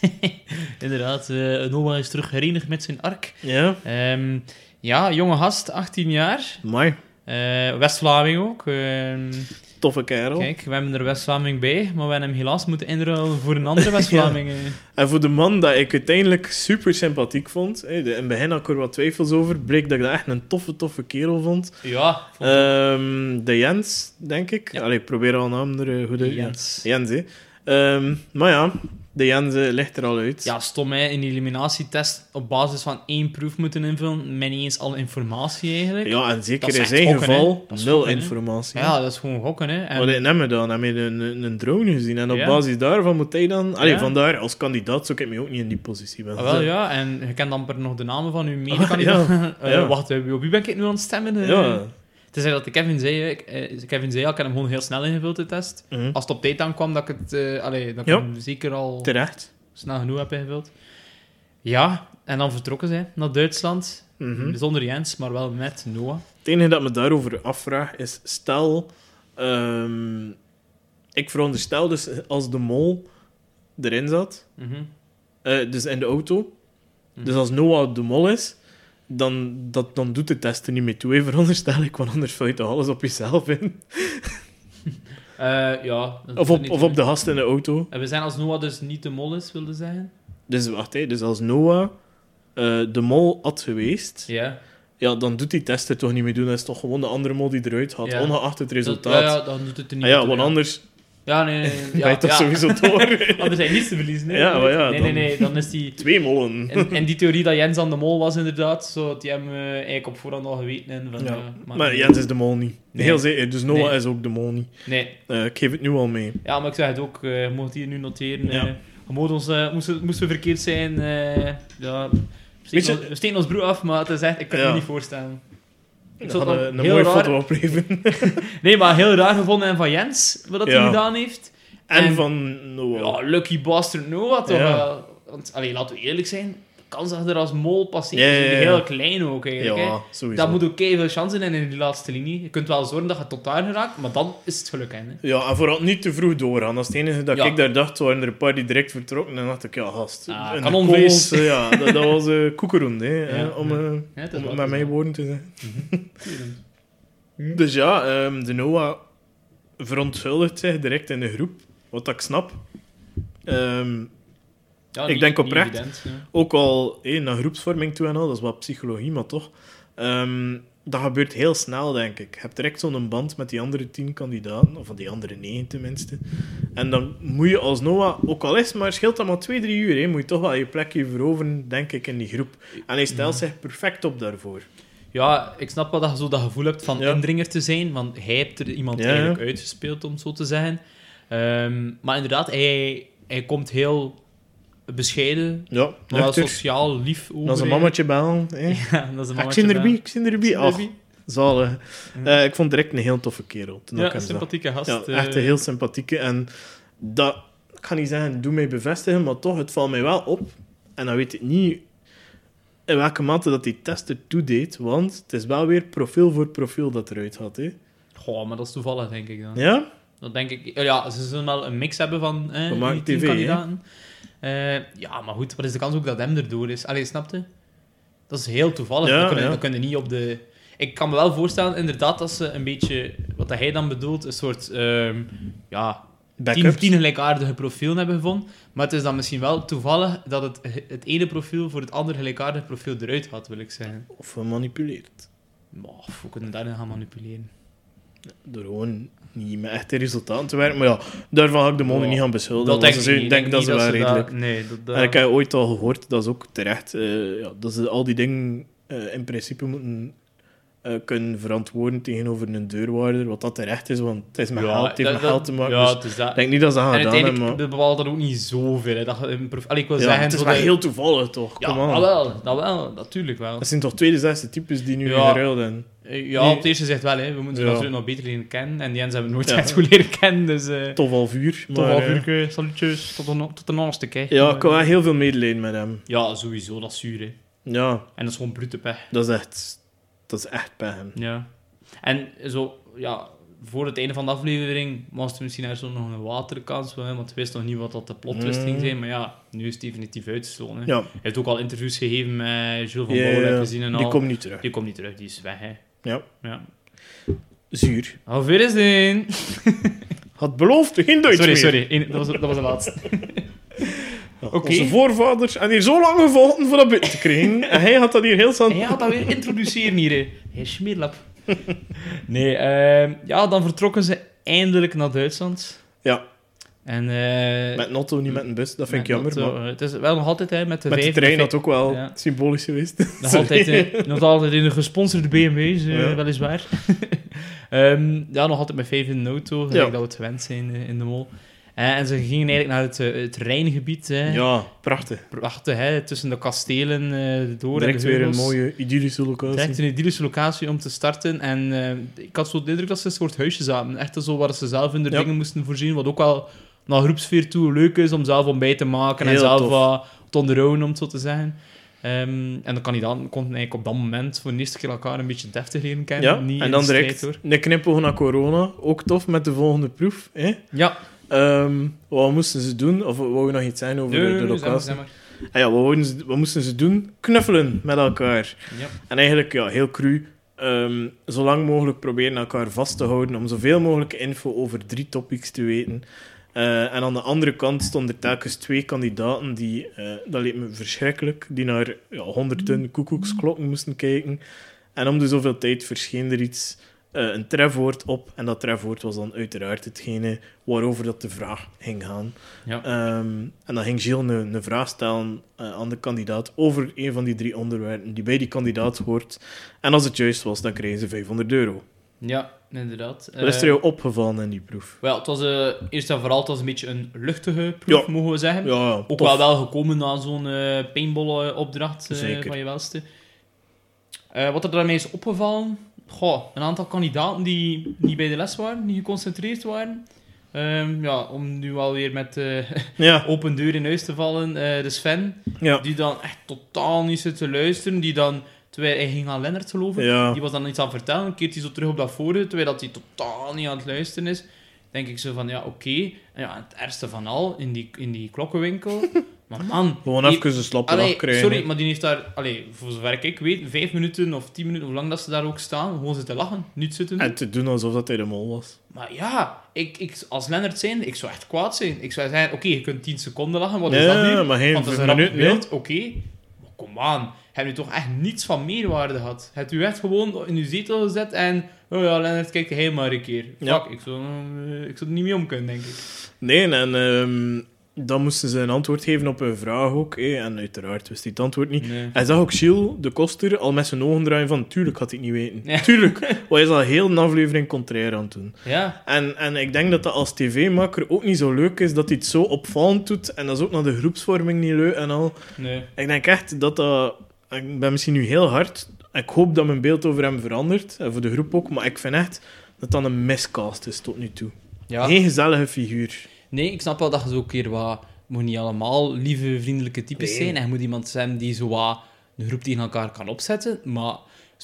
<laughs> Inderdaad, eh, Noah is terug herenigd met zijn ark. Ja, Ehm, ja, jonge gast, 18 jaar. mooi. Eh, West-Vlaming ook. Ehm, Toffe kerel. kijk, we hebben er West-Vlaming bij, maar we hebben hem helaas moeten inruilen voor een andere <laughs> West-Vlaming. eh. En voor de man dat ik uiteindelijk super sympathiek vond, hè, de- in het begin had ik er wat twijfels over, bleek dat ik dat echt een toffe, toffe kerel vond. Ja, vond Ehm, de Jens, denk ik. Ja. Allee, ik probeer al een er eh, goed uit. Jens. Jens, hè. Ehm, maar ja, de Jens eh, ligt er al uit. Ja, stom hè, in die eliminatietest op basis van één proef moeten invullen, met niet eens alle informatie eigenlijk. Ja, en zeker in zijn gokken, geval nul gokken, informatie. Ja, dat is gewoon gokken hè. En, Wat hebben we dan? Hebben we een, een, een drone gezien? En op Ja. basis daarvan moet hij dan... Allee, Ja. vandaar, als kandidaat zou ik me ook niet in die positie willen Ah, wel ja, en je kent amper nog de namen van uw medekandidaat. Ja, <laughs> Eh, ja. Wacht, eh, op wie ben ik nu aan het stemmen? Eh, Ja. Het is dat de Kevin zei, hè, ik, eh, Kevin zei al, ik heb hem gewoon heel snel ingevuld, de test. Mhm. Als het op tijd aankwam, dat ik het eh, allee, dat ik hem zeker al Terecht. snel genoeg heb ingevuld. Ja, en dan vertrokken zij naar Duitsland. Mhm. Zonder Jens, maar wel met Noah. Het enige dat me daarover afvraag is, stel, ehm, ik veronderstel dus als de mol erin zat, Mhm. eh, dus in de auto, dus als Noah de mol is, dan, dat, dan doet de test er niet mee toe, hè, veronderstel ik, want anders vul je toch alles op jezelf in. <laughs> Eh, ja. Of op, of op de gast in de auto. En we zijn als Noah dus niet de mol is, wilde zeggen. Dus wacht, hè, dus als Noah eh, de mol had geweest, Ja. ja, dan doet die test er toch niet meer doen. Dat is toch gewoon de andere mol die eruit Ja. ongeacht het Dat, resultaat. ja, ja, dan doet het er niet Ah ja, want anders Ja, nee, nee. <laughs> Ja, ja. sowieso door. <laughs> Anders zijn niets te verliezen. Nee, Ja, maar ja, nee, nee, dan- nee. Dan is die... Twee mollen. En, en die theorie dat Jens aan de mol was, inderdaad, zo hij hem eh, eigenlijk op voorhand al geweten. En van, Ja. eh, Maar Jens is de mol niet. Nee. Heel zeker. Dus Noah is ook de mol niet. Nee, Eh, ik geef het nu al mee. ja, maar ik zeg het ook, eh, je moet hier nu noteren. Ja. eh, we ons, eh, moesten, moesten we verkeerd zijn, eh, ja, we steken, ons- we steken ons broek af, maar het is echt, ik kan het me niet voorstellen. Ik zou het een, mooie raar- foto opleveren. <laughs> Nee, maar heel raar gevonden en van Jens, wat dat Ja. hij gedaan heeft. en, En- van Noah. Ja, lucky bastard Noah toch Ja. wel. Want, allee, laten we eerlijk zijn, kans dat je er als mol passeert is ja. heel klein ook eigenlijk. ja, sowieso. Dat moet ook veel chance zijn in die laatste linie. Je kunt wel zorgen dat je tot daar geraakt, maar dan is het geluk. Hè. Ja, en vooral niet te vroeg doorgaan. Dat is het enige dat ik daar dacht. waren er een paar die direct vertrokken. En dan dacht ik, ja, gast. Ah, kanonvlees. kogels, eh, ja, dat, dat was uh, koekeroen, hè, eh, om, eh, is om het met mijn woorden te zeggen. <laughs> Dus ja, ehm, de Noah verontschuldigt zich direct in de groep. Wat ik snap. Ehm, Ja, Ik niet- denk oprecht. evident, ook al hé, naar groepsvorming toe en al, dat is wat psychologie, maar toch. Ehm, dat gebeurt heel snel, denk ik. Je hebt direct zo'n band met die andere tien kandidaten, of van die andere negen tenminste. En dan moet je als Noah, ook al is maar scheelt dat maar twee, drie uur, hè, moet je toch wel je plekje veroveren, denk ik, in die groep. En hij stelt zich perfect op daarvoor. Ja, ik snap wel dat je zo dat gevoel hebt van Ja. indringer te zijn, want hij heeft er iemand Ja, eigenlijk uitgespeeld, om het zo te zeggen. Ehm, maar inderdaad, hij, hij komt heel bescheiden, Ja, maar wel sociaal lief over. Dan zijn hè. mammetje bellen. Hè. Ja, dat is een ik zie er wel. bij, ik zie bij. Ach, zalig. Ja. Ik vond direct een heel toffe kerel. Ja, een sympathieke gast. Ja, eh. echt een heel sympathieke. En dat, ik ga niet zeggen, doe mij bevestigen, maar toch, het valt mij wel op. En dan weet ik niet in welke mate dat die test er toe deed, want het is wel weer profiel voor profiel dat eruit had. Hè. Goh, maar dat is toevallig, denk ik dan. Ja? Dat denk ik. Ja, ze zullen wel een mix hebben van eh, We maken die tien TV, hè? kandidaten. Ja, maar goed, wat is de kans ook dat hem erdoor is? Allee, snapte? Dat is heel toevallig. Ja, dat, kunnen, ja. dat kunnen niet op de... Ik kan me wel voorstellen, inderdaad, dat ze een beetje... Wat hij dan bedoelt, een soort... ehm, ja, tien, tien gelijkaardige profielen hebben gevonden. Maar het is dan misschien wel toevallig dat het, het ene profiel voor het andere gelijkaardige profiel eruit had, wil ik zeggen. Of gemanipuleerd. Maar we kunnen daarin gaan manipuleren. Door gewoon niet met echte resultaten te werken. Maar ja, daarvan ga ik de monden Ja, niet gaan beschuldigen. Dat denk ik zijn- niet. denk dat ze wel redelijk... Nee, dat... En ik heb ooit al gehoord, dat is ook terecht, eh, ja, dat ze al die dingen eh, in principe moeten eh, kunnen verantwoorden tegenover een deurwaarder, wat dat terecht is, want het is met geld, met geld te maken. Ja, dus is dat. ik denk niet dat ze gaan En gedaan uiteindelijk hebben, maar... bepaalt dat ook niet zoveel. Hè. Dat. Allee, ik wil Ja, zeggen... het is wel heel toevallig, toch? Ja, dat wel. Dat wel. Natuurlijk wel. Dat zijn toch tweede, zesde types die nu Ja. geruild hebben. Eh, Ja, Nee. op het eerste zegt wel. Hè. We moeten ze Ja. natuurlijk nog beter leren kennen. En die Jens hebben we nooit Ja. echt goed leren kennen. Dus... eh Tof al vuur. Toch maar, wel eh, vuurke, salutjes, tot de, tot naaste kijk. Ja, ik had wel heel veel medelijden met hem. Ja, sowieso, dat is zuur. Hè. Ja, En dat is gewoon brute pech. dat is echt... Dat is echt hem. Ja. En zo, ja, voor het einde van de aflevering was er misschien nog een waterkans, hè, want we wisten nog niet wat dat de plot twist ging Mm. zijn. Maar ja, nu is het definitief uitgesloten. hè. Ja, Hij heeft ook al interviews gegeven met Jules van Ja, Bouwen, gezien en die al. komt niet terug. Die komt niet terug, die is weg. Hè. Ja, Ja. zuur. Auf Wiedersehen! <laughs> Had beloofd geen Duits Sorry, meer. sorry. Dat, was, dat was de laatste. <laughs> Oké. Onze voorvaders en hier zo lang gevolgd voor dat binnen te krijgen. <laughs> en hij had dat hier heel snel... Jij gaat dat weer introduceren hier, hè. Hij smeerlap. Nee, ehm, ja, dan vertrokken ze eindelijk naar Duitsland. Ja, En, eh, met een auto, niet met een bus. Dat vind ik jammer. dat, maar eh, Het is wel nog altijd hè, met de met de vijf- trein had ook wel Ja. symbolisch geweest. Nog <laughs> altijd, eh, nog altijd in de gesponsorde BMW's, Ja. weliswaar. <laughs> Ehm, ja, nog altijd met vijf in de auto, gelijk Ja. dat we het gewend zijn in de mol. En ze gingen eigenlijk naar het, het Rijngebied. Hè. Ja, prachtig. Prachtig, hè, tussen de kastelen door Direct en de weer een mooie idyllische locatie. Direct een idyllische locatie om te starten. En ik had zo de indruk dat ze een soort huisje zaten. Echt zo waar ze zelf hun dingen moesten voorzien. Wat ook wel naar groepsfeer toe leuk is om zelf ontbijt te maken en Heel zelf tof. wat te onderhouden, om het zo te zeggen. Ehm, en de kandidaten konden eigenlijk op dat moment voor de eerste keer elkaar een beetje deftig leren kennen. Ja, Niet en dan strijd, direct hoor. een knipoog naar corona. Ook tof met de volgende proef. Hè? Ja, Ehm, wat moesten ze doen? Of wou je nog iets zijn over Nee, de, nee, de nee, zeg maar, locatie? zeg maar. Ah ja, wat, ze, wat moesten ze doen? Knuffelen met elkaar. Ja. En eigenlijk, ja, heel cru. ehm, zo lang mogelijk proberen elkaar vast te houden om zoveel mogelijk info over drie topics te weten. Eh, en aan de andere kant stonden er telkens twee kandidaten die, eh, dat leek me verschrikkelijk, die naar ja, honderden koekoeksklokken moesten kijken. En om de zoveel tijd verscheen er iets, eh, een trefwoord op. En dat trefwoord was dan uiteraard hetgene waarover dat de vraag ging gaan. Ja. Ehm, en dan ging Gilles een, een vraag stellen aan de kandidaat over een van die drie onderwerpen die bij die kandidaat hoort. En als het juist was, dan kregen ze 500 euro. ja, inderdaad. Wat is er Eh, jou opgevallen in die proef? wel, het was eh, eerst en vooral het was een beetje een luchtige proef, Ja. mogen we zeggen. Ja, ja, Ook wel wel gekomen na zo'n paintball-opdracht eh, Zeker. van je welste. Wat er daarmee is opgevallen... Goh, een aantal kandidaten die niet bij de les waren, niet geconcentreerd waren. Ehm, ja, om nu alweer met Ja, <laughs> open deur in huis te vallen. de Sven, die dan echt totaal niet zit te luisteren. Die dan, terwijl hij ging aan Lennart geloven, Ja. die was dan iets aan het vertellen. Keert hij zo terug op dat vorige, terwijl dat hij totaal niet aan het luisteren is. denk ik zo van, ja, oké. En ja, het ergste van al, in die, in die klokkenwinkel. <laughs> Maar man... Gewoon even een slappe Allee, lach krijgen. sorry, maar die heeft daar, allee, voor zover ik weet, vijf minuten of tien minuten, hoe lang dat ze daar ook staan, gewoon zitten lachen, niet zitten doen. En te doen alsof dat hij de mol was. Maar ja, ik, ik, als Lennart zijn, ik zou echt kwaad zijn. Ik zou zeggen, oké, je kunt 10 seconden lachen, wat is Ja, dat nu? maar geen Want dat is een beeld, oké. Kom aan, heb je toch echt niets van meerwaarde gehad? Heb je echt gewoon in je zetel gezet en, oh ja, Lennart, kijk hij maar een keer. Ja. Fuck, ik zou, eh, ik zou er niet mee om kunnen, denk ik. Nee, en ehm, dan moesten ze een antwoord geven op hun vraag ook. En uiteraard wist hij het antwoord niet. Nee. Hij zag ook Gilles, de koster, al met zijn ogen draaien van... Tuurlijk had hij het niet weten. Ja. Tuurlijk. <laughs> Want hij is al heel een aflevering contrair aan het doen. Ja, En, en ik denk dat dat als tv-maker ook niet zo leuk is dat hij het zo opvallend doet. En dat is ook naar de groepsvorming niet leuk en al. nee. Ik denk echt dat dat... Ik ben misschien nu heel hard. Ik hoop dat mijn beeld over hem verandert. En voor de groep ook. Maar ik vind echt dat dat een miscast is tot nu toe. Ja. Geen gezellige figuur. Nee, ik snap wel dat je zo een keer wat... Moet niet allemaal lieve, vriendelijke types Nee. zijn. En je moet iemand zijn die zo wat een groep tegen elkaar kan opzetten. Maar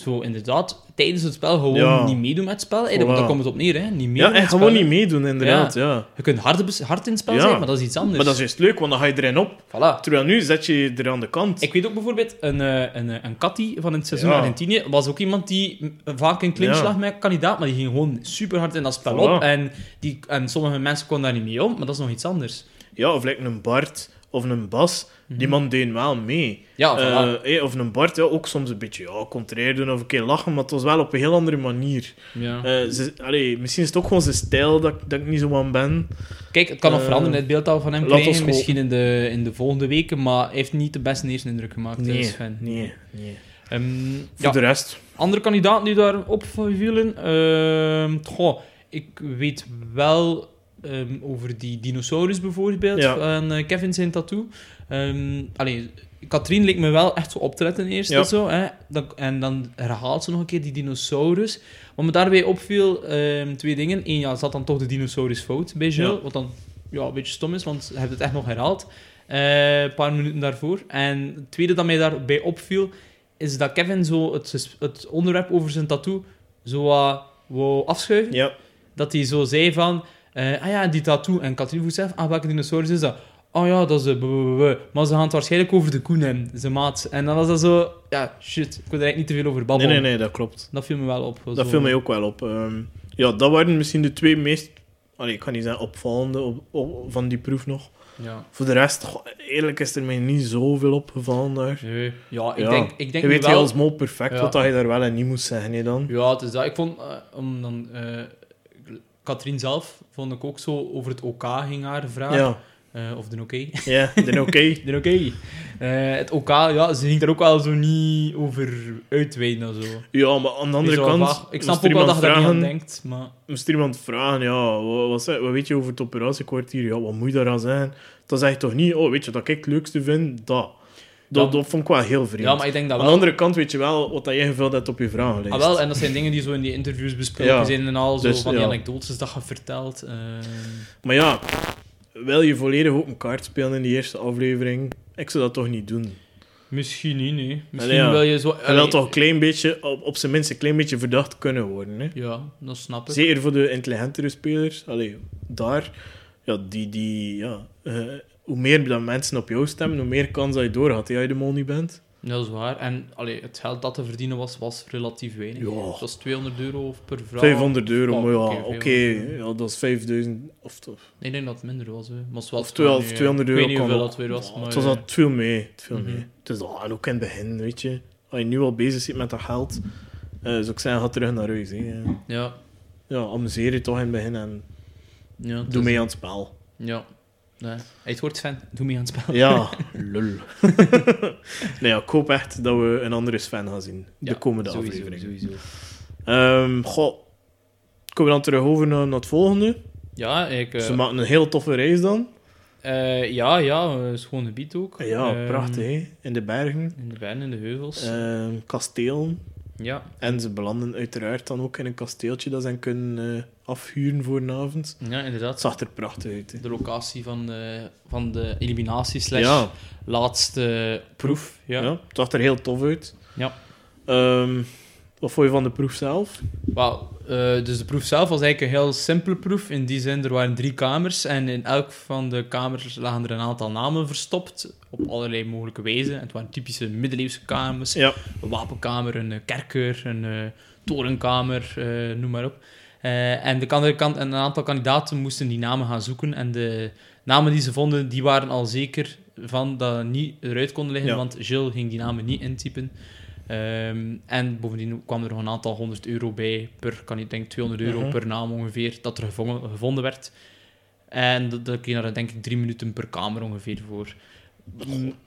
zo inderdaad, tijdens het spel gewoon Ja. niet meedoen met het spel. Hey, want Voilà. daar komt het op neer, hè. Niet meedoen Ja, en gewoon niet meedoen, inderdaad. Ja. Je kunt hard, hard in het spel Ja. zijn, maar dat is iets anders. Maar dat is juist leuk, want dan ga je erin op. Voilà. Terwijl nu zet je er aan de kant. Ik weet ook bijvoorbeeld, een, eh, een, eh, een Cathy van het seizoen Ja. Argentinië was ook iemand die vaak een clinch Ja. lag met kandidaat, maar die ging gewoon super hard in dat spel Voilà. op. En, die, en sommige mensen konden daar niet mee om, maar dat is nog iets anders. Ja, of lijkt een Bart of een Bas. Die man deed wel mee. Ja, eh, of een Bart, ja, ook soms een beetje ja, contrair doen of een keer lachen, maar het was wel op een heel andere manier. ja. Ze, allee, misschien is het ook gewoon zijn stijl dat, dat ik niet zo aan ben. Kijk, het kan nog veranderen, het beeld we van hem krijgen, misschien in de, in de volgende weken, maar hij heeft niet de beste eerste indruk gemaakt. Nee, Nee. Sven. nee, nee. Ehm, Voor ja, de rest, andere kandidaten die daar opvielen, ehm goh, ik weet wel ehm, over die dinosaurus bijvoorbeeld, Ja. van eh, Kevin zijn tattoo. Allee, Katrien leek me wel echt zo op te letten eerst Ja. en zo. Hè? Dan, en dan herhaalt ze nog een keer die dinosaurus. Wat me daarbij opviel, ehm, twee dingen. Eén, ja, zat dan toch de dinosaurus fout bij Jill, Ja. wat dan ja, een beetje stom is, want hij heeft het echt nog herhaald. Eh, een paar minuten daarvoor. En het tweede dat mij daarbij opviel, is dat Kevin zo het, het onderwerp over zijn tattoo zo wat wou afschuiven. ja. Dat hij zo zei van, eh, ah ja, die tattoo. En Katrien vroeg zelf, ah, welke dinosaurus is dat? Oh ja, dat is de... Maar ze gaan het waarschijnlijk over de koen hebben, zijn maat. En dan was dat zo, ja, shit, ik wil er eigenlijk niet te veel over Nee, babbelen. nee, nee, dat klopt. Dat viel me wel op. Dat zo. viel mij ook wel op. Ehm, ja, dat waren misschien de twee meest, allee, ik kan niet zeggen opvallende op, op- van die proef nog. Ja. Voor de rest, goh, eerlijk is er mij niet zoveel opgevallen daar. Nee. Ja, ik Ja. denk, ik denk je weet wel... heel als mol perfect Ja. wat dat je daar wel en niet moest zeggen, hè, dan. Ja, het is dat. Ik vond, eh, om dan... eh Katrien zelf vond ik ook zo over het OK ging haar vraag. Ja, Eh, of de oké. ja, dan oké. de oké. <laughs> Eh, het OK, ja, ze ging er ook wel zo niet over uitweiden of zo. Ja, maar aan de andere kant, vaag. Ik snap ook wel dat je daar niet aan vragen- denkt, maar... Moest iemand vragen, ja, wat, wat, weet je over het operatiekwartier? Ja, wat moet je daaraan zeggen? Dan zeg je toch niet, oh, weet je wat ik het leukste vind? Dat. Dat, dat vond ik wel heel vreemd. Ja, maar ik denk dat Aan de andere kant weet je wel wat dat jij gevuld hebt op je vragenlijst. Ah, wel, en dat zijn dingen die zo in die interviews besproken Ja. zijn en al, zo Dus, van die anekdotes dat je vertelt. ehm. Maar ja, wil je volledig open kaart spelen in die eerste aflevering? Ik zou dat toch niet doen. misschien niet, nee. Misschien ja. wil je zo... Je toch een klein beetje, op, op zijn minst een klein beetje verdacht kunnen worden. Hè? Ja, dat snap ik. Zeker voor de intelligentere spelers. Allee, daar, ja, die, die, ja, eh, hoe meer dat mensen op jou stemmen, hoe meer kans dat je doorgaat, dat je de mol niet bent. Dat is waar. En allee, het geld dat te verdienen was, was relatief weinig. Ja. Het was 200 euro per vrouw. 500 euro, Oh, maar ja, oké, oké, 500 ja, dat is 5000 of, of, Nee, ik denk dat het minder was. Hè. Maar het was of 12 nee, 200 Ik euro. weet niet hoeveel dat weer was. Ja, maar, het was eh, al het viel mee. Het viel Mhm. mee. Het is al, en ook in het begin, weet je. Als je nu al bezig zit met dat geld, eh zou ik zeggen, ga terug naar huis. Hè. Ja. Ja, amuseer je toch in het begin en ja doe mee aan het spel. Ja. Nee. Het wordt fan. Doe mee aan het spel. Ja, <laughs> lul. <laughs> nee, ja, ik hoop echt dat we een andere Sven gaan zien. De komende sowieso, aflevering. Sowieso. Ehm, goh, komen we dan terug over naar, het volgende? Ja, ik... eh, Ze maken een heel toffe reis dan. eh, ja, ja. eh, schoon gebied ook. Ja, Ehm, prachtig, hè? In de bergen. In de bergen, in de heuvels. Ehm, kastelen. Ja. En ze belanden uiteraard dan ook in een kasteeltje dat ze kunnen eh, afhuren voor een avond. ja, Het inderdaad. zag er prachtig uit. hè. De locatie van de, van de eliminatie slash Ja, laatste proef. Ja. ja. het zag er heel tof uit. Ja. Ehm, wat vond je van de proef zelf? Wauw, eh, dus de proef zelf was eigenlijk een heel simpele proef. In die zin, er waren drie kamers en in elk van de kamers lagen er een aantal namen verstopt. Op allerlei mogelijke wijze. Het waren typische middeleeuwse kamers. Ja. Een wapenkamer, een eh, kerker, een eh, torenkamer, noem maar op. En, de kan- kan- en een aantal kandidaten moesten die namen gaan zoeken. En de namen die ze vonden, die waren al zeker van dat ze niet eruit konden liggen, Ja. want Gilles ging die namen niet intypen. Ehm, en bovendien kwam er nog een aantal honderd euro bij per, kan ik denk 200 euro Mhm. per naam ongeveer, dat er gevonden, gevonden werd. En dat, dat kreeg daar denk ik drie minuten per kamer ongeveer voor.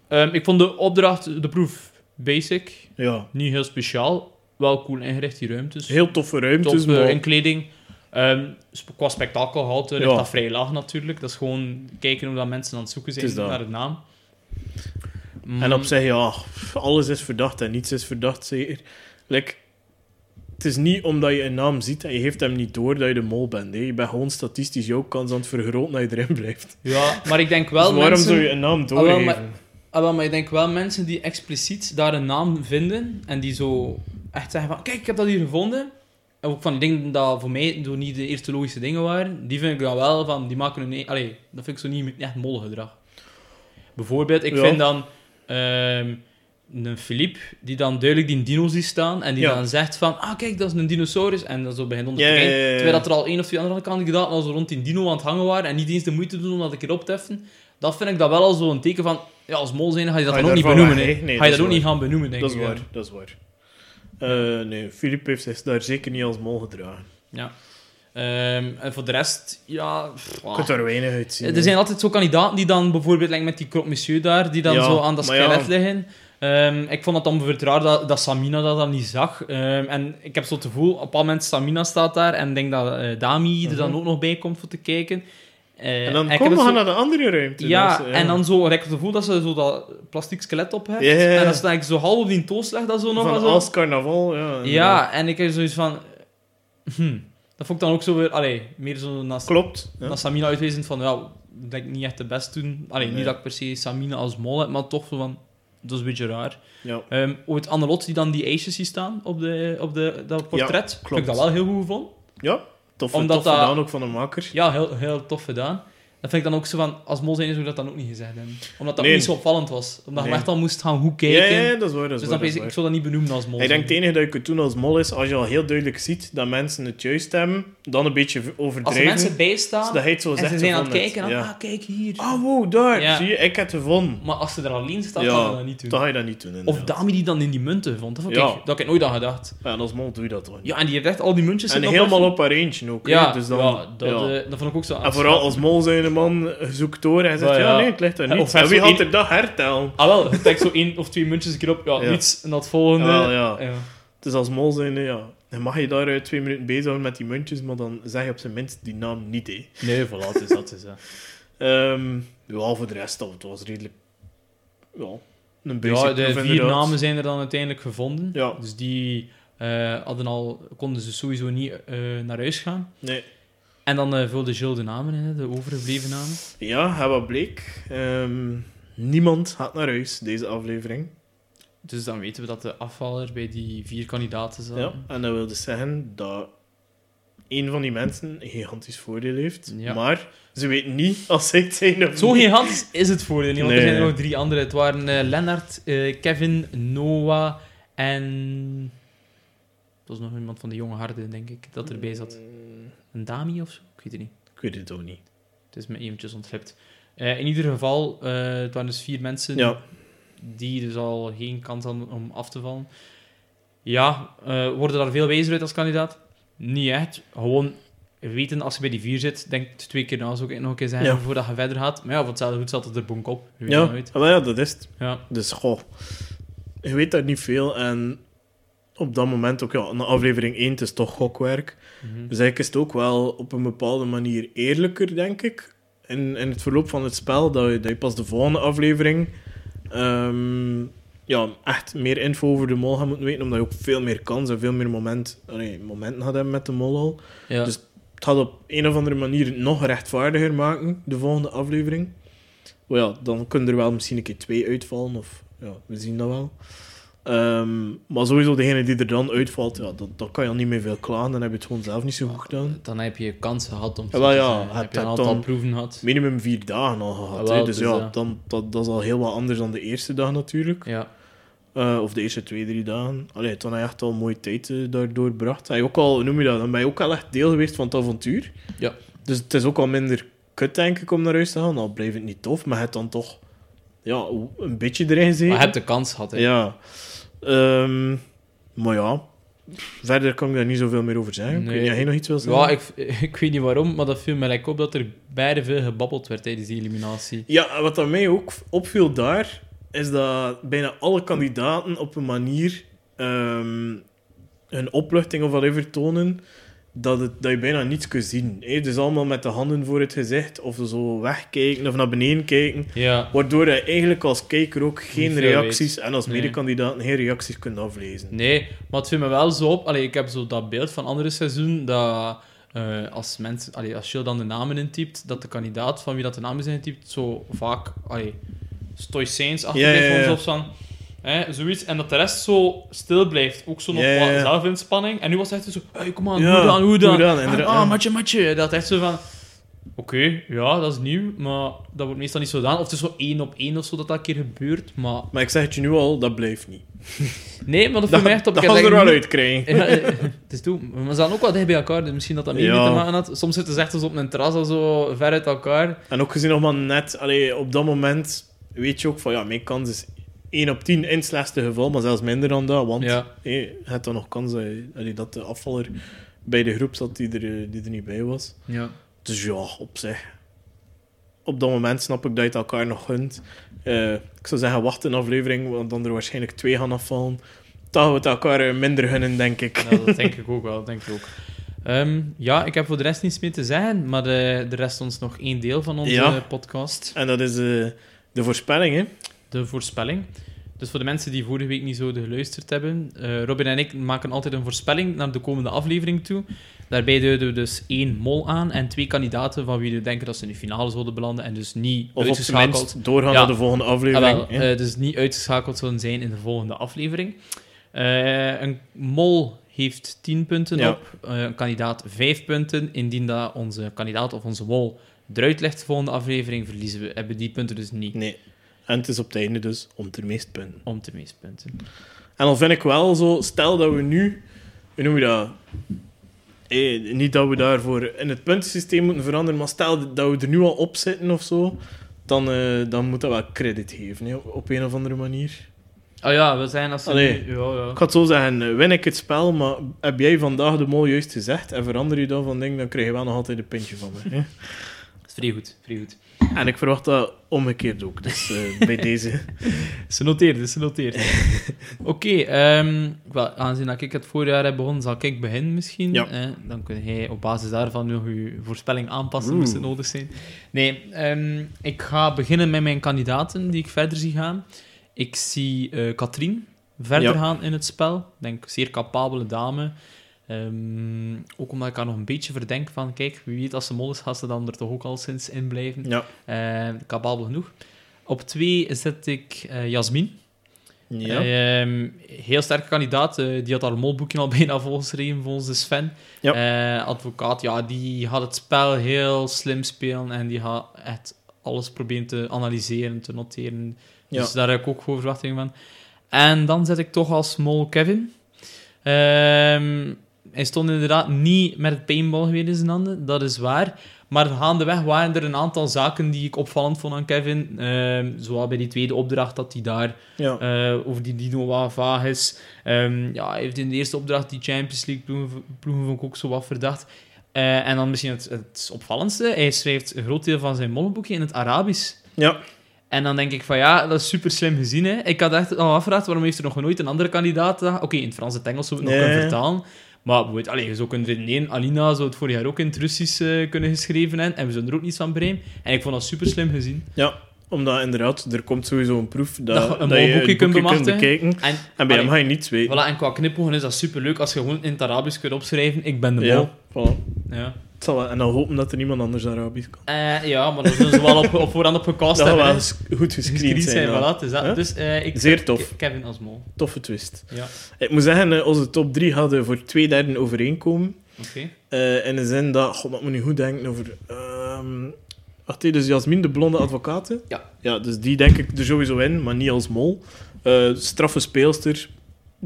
Ehm, ik vond de opdracht, de proef, basic. Ja, Niet heel speciaal. Wel cool ingericht, die ruimtes. heel toffe ruimtes, maar... inkleding. Ehm, sp- qua spektakelgehalte ligt Ja. dat vrij laag natuurlijk. Dat is gewoon kijken hoe dat mensen aan het zoeken zijn naar de naam. En op zich, ja, alles is verdacht en niets is verdacht, zeker. Like, het is niet omdat je een naam ziet en je geeft hem niet door dat je de mol bent. Hè. Je bent gewoon statistisch jouw kans aan het vergroten dat je erin blijft. Ja, maar ik denk <laughs> wel dus waarom mensen... zou je een naam wel, doorgeven? maar- Ah, wel, maar ik denk wel mensen die expliciet daar een naam vinden en die zo echt zeggen van, kijk, ik heb dat hier gevonden. En ook van die dingen dat voor mij niet de eerste logische dingen waren, die vind ik dan wel van, die maken een... Allee, dat vind ik zo niet echt molgedrag. Bijvoorbeeld, ik Ja. vind dan ehm, een Philippe, die dan duidelijk die dino ziet staan en die Ja. dan zegt van, ah kijk, dat is een dinosaurus. En dan zo begint onder te ja. Terwijl dat er al één of twee andere kandidaten al zo rond die dino aan het hangen waren en niet eens de moeite doen om dat een keer op te heffen. Dat vind ik dat wel al zo'n teken van, ja, als mol zijn ga je dat dan ook niet benoemen. weg? Nee, ga je dat ook niet gaan benoemen, denk Dat is ik. waar, dat is waar. Eh, nee, Filip heeft zich daar zeker niet als mol gedragen. Ja. Ehm, en voor de rest, ja... pff, Je kunt er weinig uit zien. Er zijn altijd zo kandidaten die dan bijvoorbeeld, like met die croque monsieur daar, die dan Ja, zo aan dat ja. skelet liggen. Ehm, ik vond het dan bijvoorbeeld raar dat, dat Samina dat dan niet zag. Ehm, en ik heb zo het gevoel, op een bepaald moment Samina staat daar en denk dat eh, Dami er dan Mhm. ook nog bij komt voor te kijken. Eh, En dan komen we zo- naar de andere ruimte. Ja, dus, en dan zo, ik heb het gevoel dat ze zo dat plastic skelet op ja. En dan sta ik zo half op die leg dat zo nog. Van zo. als carnaval, ja. Ja, en ik heb zoiets van... Hm, dat vond ik dan ook zo weer... Allee, meer zo naar, Klopt. Ja. Samina uitwezend van... Ja, dat ik niet echt de best doen. Allee, Nee. niet dat ik per se Samina als mol heb, maar toch zo van... Dat is een beetje raar. ja. Ehm ooit Annelot die dan die ijsjes ziet staan op, de, op de, dat portret. Vind klopt. ik dat wel heel goed gevonden. Ja, tof, Omdat tof dat- gedaan ook van de maker. Ja, heel, heel tof gedaan. Dat vind ik dan ook zo van... Als mol zijn zou ik dat dan ook niet gezegd hebben. Omdat dat Nee. ook niet zo opvallend was. Omdat Nee. je echt al moest gaan Ja, kijken. ja, ja, dat is waar. Dat is dus waar, dat is ik, zou dat niet benoemen als mol. Ik denk het enige dat je kunt doen als mol is, als je al heel duidelijk ziet dat mensen het juist hebben, dan een beetje Als er overdrijven. mensen bijstaan... zodat hij het zo En zegt. ze zijn aan het kijken, ah, kijk hier. Ah, wow, daar. Zie je, ik heb het gevonden. Maar als ze er alleen staat, Ja, dan ga je dat niet doen. Dan ga je dat niet doen. Of. Dami die dan in die munten vond. Dat, ik, dat heb ik nooit aan gedacht. Ja, en als mol doe je dat toch niet. Ja, en die heeft echt al die muntjes en helemaal op haar eentje ook. Ja, dus dan, dat, eh, dat vond ik ook zo En vooral als mol zijn man zoekt door en hij zegt, Ja, nee, het ligt er niet. of En wie had één- er dat hertellen? Ah wel, je zo één of twee muntjes een keer op. Ja, Ja. niets. En dat volgende... Jawel, ja. ja. Dus als mol zijn, ja, dan mag je daar twee minuten bezig houden met die muntjes, maar dan zeg je op zijn minst die naam niet, hè. Nee, voilà, het is dat. Is. <laughs> Ehm ja, voor de rest, dat het was redelijk... Ja, een basic Ja, de vier inderdaad. namen zijn er dan uiteindelijk gevonden. Ja. Dus die eh, hadden al, konden ze sowieso niet eh, naar huis gaan. Nee. En dan eh vulde Gilles de namen in, de overgebleven namen. Ja, en wat bleek? Ehm, niemand gaat naar huis, deze aflevering. Dus dan weten we dat de afvaller bij die vier kandidaten zat. Ja, en dat wil dus zeggen dat een van die mensen een gigantisch voordeel heeft. Ja. Maar ze weten niet als zij het zijn of Zo niet. gigantisch is het voordeel niet, want er zijn er nog drie andere. Het waren eh, Lennart, eh, Kevin, Noah en... Dat was nog iemand van de jonge harden, denk ik, dat erbij zat. Mm, Een Dami of zo? Ik weet het niet. Ik weet het ook niet. Het is me eventjes ontglipt. Eh, in ieder geval, eh, het waren dus vier mensen Ja, die dus al geen kans hadden om af te vallen. Ja, eh, worden daar veel wijzer uit als kandidaat? Niet echt. Gewoon weten als je bij die vier zit, denk twee keer na, zou ik nog een keer zeggen, Ja. voordat je verder gaat. Maar ja, voor hetzelfde goed zat het er bonk op. Je weet ja. ja, dat is het. Ja. Dus goh, je weet daar niet veel. En op dat moment ook, ja, een aflevering 1, het is toch gokwerk. Mhm. Dus eigenlijk is het ook wel op een bepaalde manier eerlijker, denk ik. In, in het verloop van het spel, dat je, dat je pas de volgende aflevering ehm, ja, echt meer info over de mol gaat moeten weten, omdat je ook veel meer kans en veel meer moment, allee, momenten gaat hebben met de mol al. Ja. Dus het gaat op een of andere manier nog rechtvaardiger maken, de volgende aflevering. Maar ja, dan kunnen er wel misschien een keer twee uitvallen, of ja, we zien dat wel. Ehm, maar sowieso, degene die er dan uitvalt, ja, dat, dat kan je al niet meer veel klagen, dan heb je het gewoon zelf niet zo goed gedaan. Dan heb je kans gehad om te Ja, ja, het heb je een aantal proeven gehad. Minimum vier dagen al gehad, wel, dus dus, ja, dan, dat, dat is al heel wat anders dan de eerste dag natuurlijk. Ja. Eh, of de eerste twee, drie dagen. Allee, toen heb je echt al mooie tijd eh, daardoor je ook al, noem je dat, dan ben je ook al echt deel geweest van het avontuur. Ja. Dus het is ook al minder kut, denk ik, om naar huis te gaan. Al blijft het niet tof, maar je hebt dan toch ja, een beetje erin gezeten. Maar je hebt de kans gehad, hè. Ja. Ehm, maar ja, verder kan ik daar niet zoveel meer over zeggen. Ik weet niet, of jij nog iets wil zeggen? Ja, ik, <laughs> ik weet niet waarom, maar dat viel me like op dat er beide veel gebabbeld werd tijdens die eliminatie. Ja, wat aan mij ook opviel daar, is dat bijna alle kandidaten op een manier ehm hun opluchting of whatever tonen, dat, het, dat je bijna niets kunt zien. hè. Dus allemaal met de handen voor het gezicht, of zo wegkijken, of naar beneden kijken. Ja. Waardoor je eigenlijk als kijker ook geen reacties, en als Nee. medekandidaat geen reacties kunt aflezen. Nee, maar het viel me wel zo op. Allee, ik heb zo dat beeld van andere seizoenen dat eh, als, mensen, allee, als je dan de namen intypt, dat de kandidaat van wie dat de naam is intypt, zo vaak allee, stoïcijns achter Ja, ja, ja. van hè, zoiets. En dat de rest zo stil blijft. Ook zo nog Ja, ja, wat ja. zelfinspanning. En nu was het echt zo, hey, kom aan, Ja, hoe dan, hoe dan? hoe dan, Ah, inderdaad, ah, ja. matje, matje. Dat echt zo van... Oké, ja, dat is nieuw, maar dat wordt meestal niet zo gedaan. Of het is zo één op één of zo dat dat een keer gebeurt, maar... Maar ik zeg het je nu al, dat blijft niet. <laughs> Nee, maar dat viel mij echt op. dat Ik ze er wel niet- uit krijgen. ja, eh, het is toe. Maar ze zaten ook wat dicht bij elkaar, dus misschien dat dat mee Ja. te maken had. Soms zitten ze echt eens op een terras al zo ver uit elkaar. En ook gezien nog maar net, allee, op dat moment weet je ook van ja, mijn kans is 1 op 10 in het slechtste geval, maar zelfs minder dan dat. Want Ja. hé, je hebt dan nog kans dat, je- allee, dat de afvaller bij de groep zat die er, eh, die er niet bij was. Ja. Dus ja, op zich. Op dat moment snap ik dat je het elkaar nog gunt. Eh, ik zou zeggen, wacht een aflevering, want dan er waarschijnlijk twee gaan afvallen. Dan gaan we het elkaar eh, minder gunnen, denk ik. Ja, dat denk ik ook wel, denk ik ook. Ehm, ja, ik heb voor de rest niets meer te zeggen, maar de, de rest ons nog één deel van onze Ja. podcast. En dat is de voorspelling, hè. De voorspelling. Dus voor de mensen die vorige week niet zouden geluisterd hebben, eh, Robin en ik maken altijd een voorspelling naar de komende aflevering toe. Daarbij duiden we dus één mol aan en twee kandidaten van wie we denken dat ze in de finale zouden belanden en dus niet Of uitgeschakeld. minst doorgaan Ja. naar de volgende Ah, aflevering. wel, hè. eh, dus niet uitgeschakeld zullen zijn in de volgende aflevering. Eh, een mol heeft 10 punten Ja. op, een kandidaat 5 punten. Indien dat onze kandidaat of onze mol eruit ligt de volgende aflevering, verliezen we, hebben die punten dus niet Nee. En het is op het einde dus om de meest punten. om de meeste punten. En dan vind ik wel zo, stel dat we nu, hoe noem je dat? Eh, niet dat we daarvoor in het puntensysteem moeten veranderen, maar stel dat we er nu al op zitten of zo, dan, eh, dan moet dat wel credit geven, hè, op, een of andere manier. Oh ja, we zijn als Allee. nu- ja, ja. Ik ga het zo zeggen, eh, win ik het spel, maar heb jij vandaag de mol juist gezegd en verander je dan van ding, dan krijg je wel nog altijd een puntje van me. Hè? <laughs> Dat is vrij goed, vrij goed. <laughs> En ik verwacht dat omgekeerd ook, dus eh, bij <laughs> deze. Ze noteert, ze noteert. Oké, ehm, wel, aangezien dat ik het voorjaar heb begonnen, zal ik beginnen misschien. Ja. Eh, dan kun jij op basis daarvan nog je voorspelling aanpassen, moest het nodig zijn. Nee, ehm, ik ga beginnen met mijn kandidaten die ik verder zie gaan. Ik zie eh Katrien verder Ja. gaan in het spel. Ik denk, zeer capabele dame. Ehm, ook omdat ik haar nog een beetje verdenk van, kijk, wie weet als ze mol is, gaat ze dan er toch ook al sinds in blijven. Ja, Eh, capabel genoeg. Op twee zet ik eh Jasmin. Ja. Ehm, heel sterke kandidaat. eh, die had haar molboekje al <laughs> bijna volgeschreven, volgens de Sven. Ja. Eh, advocaat, ja, die had het spel heel slim spelen en die had echt alles proberen te analyseren, te noteren. Ja. Dus daar heb ik ook goede verwachtingen van. En dan zet ik toch als mol Kevin. Hij stond inderdaad niet met het paintball weer in zijn handen, dat is waar. Maar gaandeweg waren er een aantal zaken die ik opvallend vond aan Kevin. Ehm zowel bij die tweede opdracht dat hij daar Ja. eh, over die Dino wat vaag is. Ehm, ja, hij heeft in de eerste opdracht die Champions League ploegen, ploegen vond ik ook zo wat verdacht. Eh, en dan misschien het, het opvallendste, hij schrijft een groot deel van zijn mollenboekje in het Arabisch. ja. En dan denk ik van ja, dat is super slim gezien. Hè. Ik had echt al afgevraagd waarom heeft er nog nooit een andere kandidaat gedaan. Oké, in het Frans en het Engels zou het nog kunnen vertalen. Maar bijvoorbeeld, je zou kunnen redeneren, Alina zou het vorig jaar ook in het Russisch eh, kunnen geschreven hebben. En we zullen er ook niets van breien. En ik vond dat super slim gezien. Ja, omdat inderdaad, er komt sowieso een proef dat, Dat je een dat je kunt boekje kunt bemachtigen. bekijken. En, En bij hem ga je niets weten. Voilà, en qua knipogen is dat superleuk als je gewoon in het Arabisch kunt opschrijven. Ik ben de Ja, mol. voilà. Ja. Zal En dan hopen dat er niemand anders Arabisch kan. Eh, ja, maar dat zullen ze wel op, op voorhand op gecast Dat hebben. wel goed gescreend zijn. voilà, is dat. Huh? Dus eh, ik Zeer tof. Ke- Kevin als mol. Toffe twist. Ja, Ik moet zeggen, eh, onze top 3 hadden voor twee derde overeenkomen. oké. Eh, in de zin dat... God, ik moet nu goed denken over... ehm wacht, dus Jasmin, de blonde advocaat. Ja. Ja, dus die denk ik er sowieso in, maar niet als mol. Eh, straffe speelster.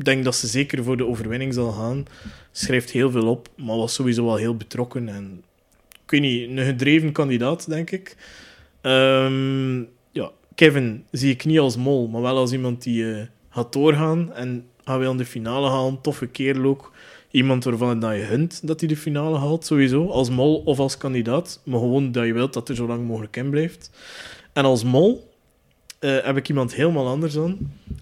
Denk dat ze zeker voor de overwinning zal gaan. Schrijft heel veel op, maar was sowieso wel heel betrokken. En, ik weet niet, een gedreven kandidaat, denk ik. Ehm, ja, Kevin zie ik niet als mol, maar wel als iemand die eh, gaat doorgaan en gaat wel in de finale halen. Toffe kerel ook. Iemand waarvan dat je hunt dat hij de finale haalt, sowieso. Als mol of als kandidaat. Maar gewoon dat je wilt dat er zo lang mogelijk in blijft. En als mol eh, heb ik iemand helemaal anders aan.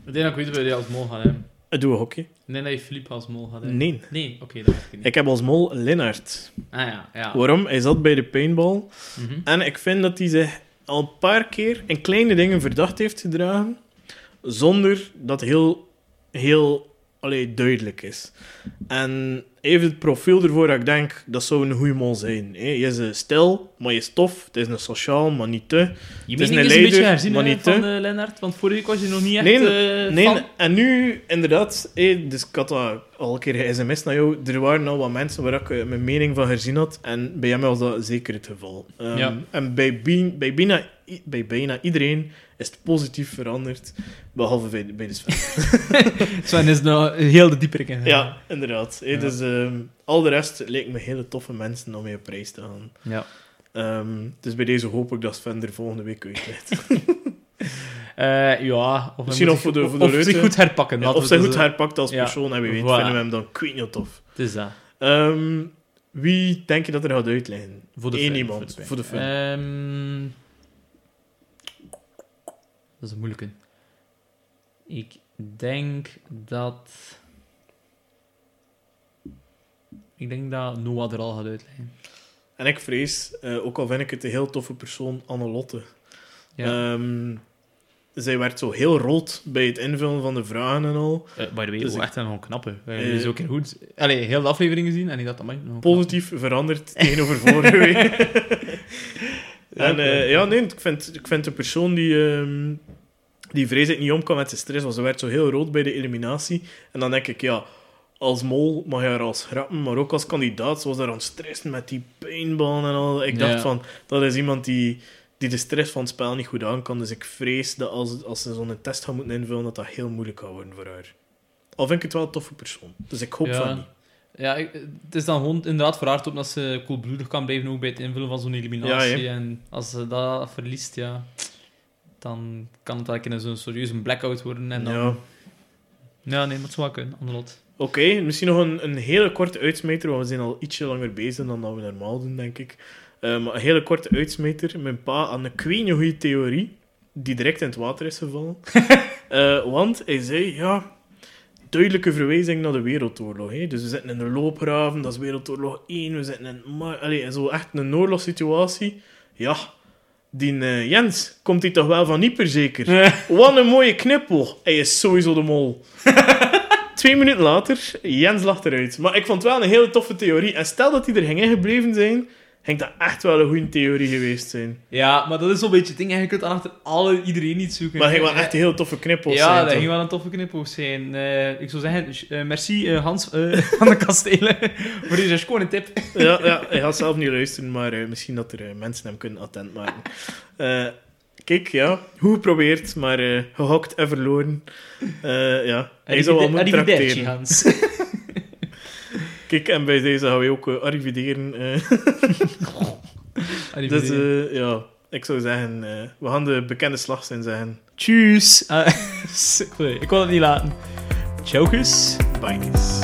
Ik denk dat ik weet waar je als mol gaat hebben. Ik doe hockey. Ik denk dat je Philippe als mol hebben. Nee. Nee, oké, dat weet ik niet. Ik heb als mol Lennart. Ah ja, ja. Waarom? Hij zat bij de paintball. Mhm. En ik vind dat hij zich al een paar keer in kleine dingen verdacht heeft gedragen. Zonder dat heel, heel allee, duidelijk is. En even het profiel ervoor dat ik denk, dat zou een goede mol zijn. hè. Je is een stil, maar je is tof. Het is een sociaal, maar niet te. Je Het is een is een beetje herzien maar niet van te. eh, Lennart, want vorige week was je nog niet echt Nee, eh, Nee, fan. en nu inderdaad, dus ik had dat al een keer ge-sms naar jou. Er waren al wat mensen waar ik eh, mijn mening van herzien had. En bij hem was dat zeker het geval. Ehm, Ja. En bij, bij, bijna, bij bijna iedereen is het positief veranderd. Behalve bij, bij de Sven. <laughs> Sven is nou heel de dieper in. ja, inderdaad. Ja. Dus ehm, al de rest lijkt me hele toffe mensen om mee op prijs te gaan. ja. Ehm, dus bij deze hoop ik dat Sven er volgende week uitlegt. <laughs> Eh, ja, of, Misschien moet voor de- voor de of zich goed herpakken. Ja, of zij goed herpakt als Ja. persoon en wie weet Voilà. vinden we hem dan kwijt tof. Het is dat. Ehm, wie denk je dat er gaat uitleggen? Voor de Eén fun, iemand, voor de fun. voor de fun. Dat is een moeilijke. Ik denk dat... Ik denk dat Noah er al gaat uitleggen. En ik vrees, eh, ook al vind ik het een heel toffe persoon, Annelotte. Ja. Ehm, zij werd zo heel rood bij het invullen van de vragen en al. Eh, by the way, dus oh, ik- echt een knappe. Uh, Eh, is ook heel goed. Allee, heel de aflevering gezien en ik dacht, dat mag nog Positief veranderd tegenover vorige week. <laughs> En eh, ja, nee, ik vind, ik vind de persoon die, ehm die vreselijk niet om kan met zijn stress, want ze werd zo heel rood bij de eliminatie. En dan denk ik, ja, als mol mag je haar als grappen, maar ook als kandidaat, zoals daar aan het stressen met die pijnbaan en al. Ik dacht Ja. van, dat is iemand die, die de stress van het spel niet goed aan kan. Dus ik vrees dat als, als ze zo'n test gaan moeten invullen, dat dat heel moeilijk gaat worden voor haar. Al vind ik het wel een toffe persoon. Dus ik hoop Ja. van niet. Ja, ik- het is dan gewoon inderdaad voor haar te hopen dat ze koelbloedig kan blijven ook bij het invullen van zo'n eliminatie. Ja, en als ze dat verliest, ja, dan kan het eigenlijk in zo'n serieuze blackout worden. En dan... Ja. Ja, nee, het zou wel kunnen, Anderlot. Oké, misschien nog een, een hele korte uitsmijter, want we zijn al ietsje langer bezig dan dat we normaal doen, denk ik. Maar een hele korte uitsmijter. Mijn pa had een kwee goede theorie, die direct in het water is gevallen. <laughs> Eh, want hij zei, ja, duidelijke verwijzing naar de Wereldoorlog. Hè? Dus we zitten in een loopgraven, dat is Wereldoorlog 1, we zitten in, allee, zo echt een oorlogssituatie. Ja, die eh, Jens komt hij toch wel van Nieper zeker? Wat een mooie knippel. Hij is sowieso de mol. <laughs> Twee minuten later, Jens lacht eruit. Maar ik vond het wel een hele toffe theorie. En stel dat hij er ging ingebleven zijn, ging dat echt wel een goede theorie geweest zijn. Ja, maar dat is zo'n beetje het ding. Je kunt dan achter alle, iedereen niet zoeken. Maar het ging wel echt een heel toffe knippels Ja, zijn. dat toch? ging wel een toffe knipoog zijn. Eh, ik zou zeggen, eh, merci eh, Hans eh, <laughs> van de Kastelen <laughs> voor deze schone tip. ja, ja, <laughs> hij gaat zelf niet luisteren, maar eh, misschien dat er eh, mensen hem kunnen attent maken. Eh, kijk, ja, goed geprobeerd, maar eh gehokt en verloren. Eh, ja, hij zou wel moeten tracteren. Hans. Kijk, en bij deze gaan we ook arrivideren. <laughs> dus eh, ja, ik zou zeggen, we gaan de bekende slagzin zeggen. Tjus. Ah, <laughs> ik wil het niet laten. Bye, kies.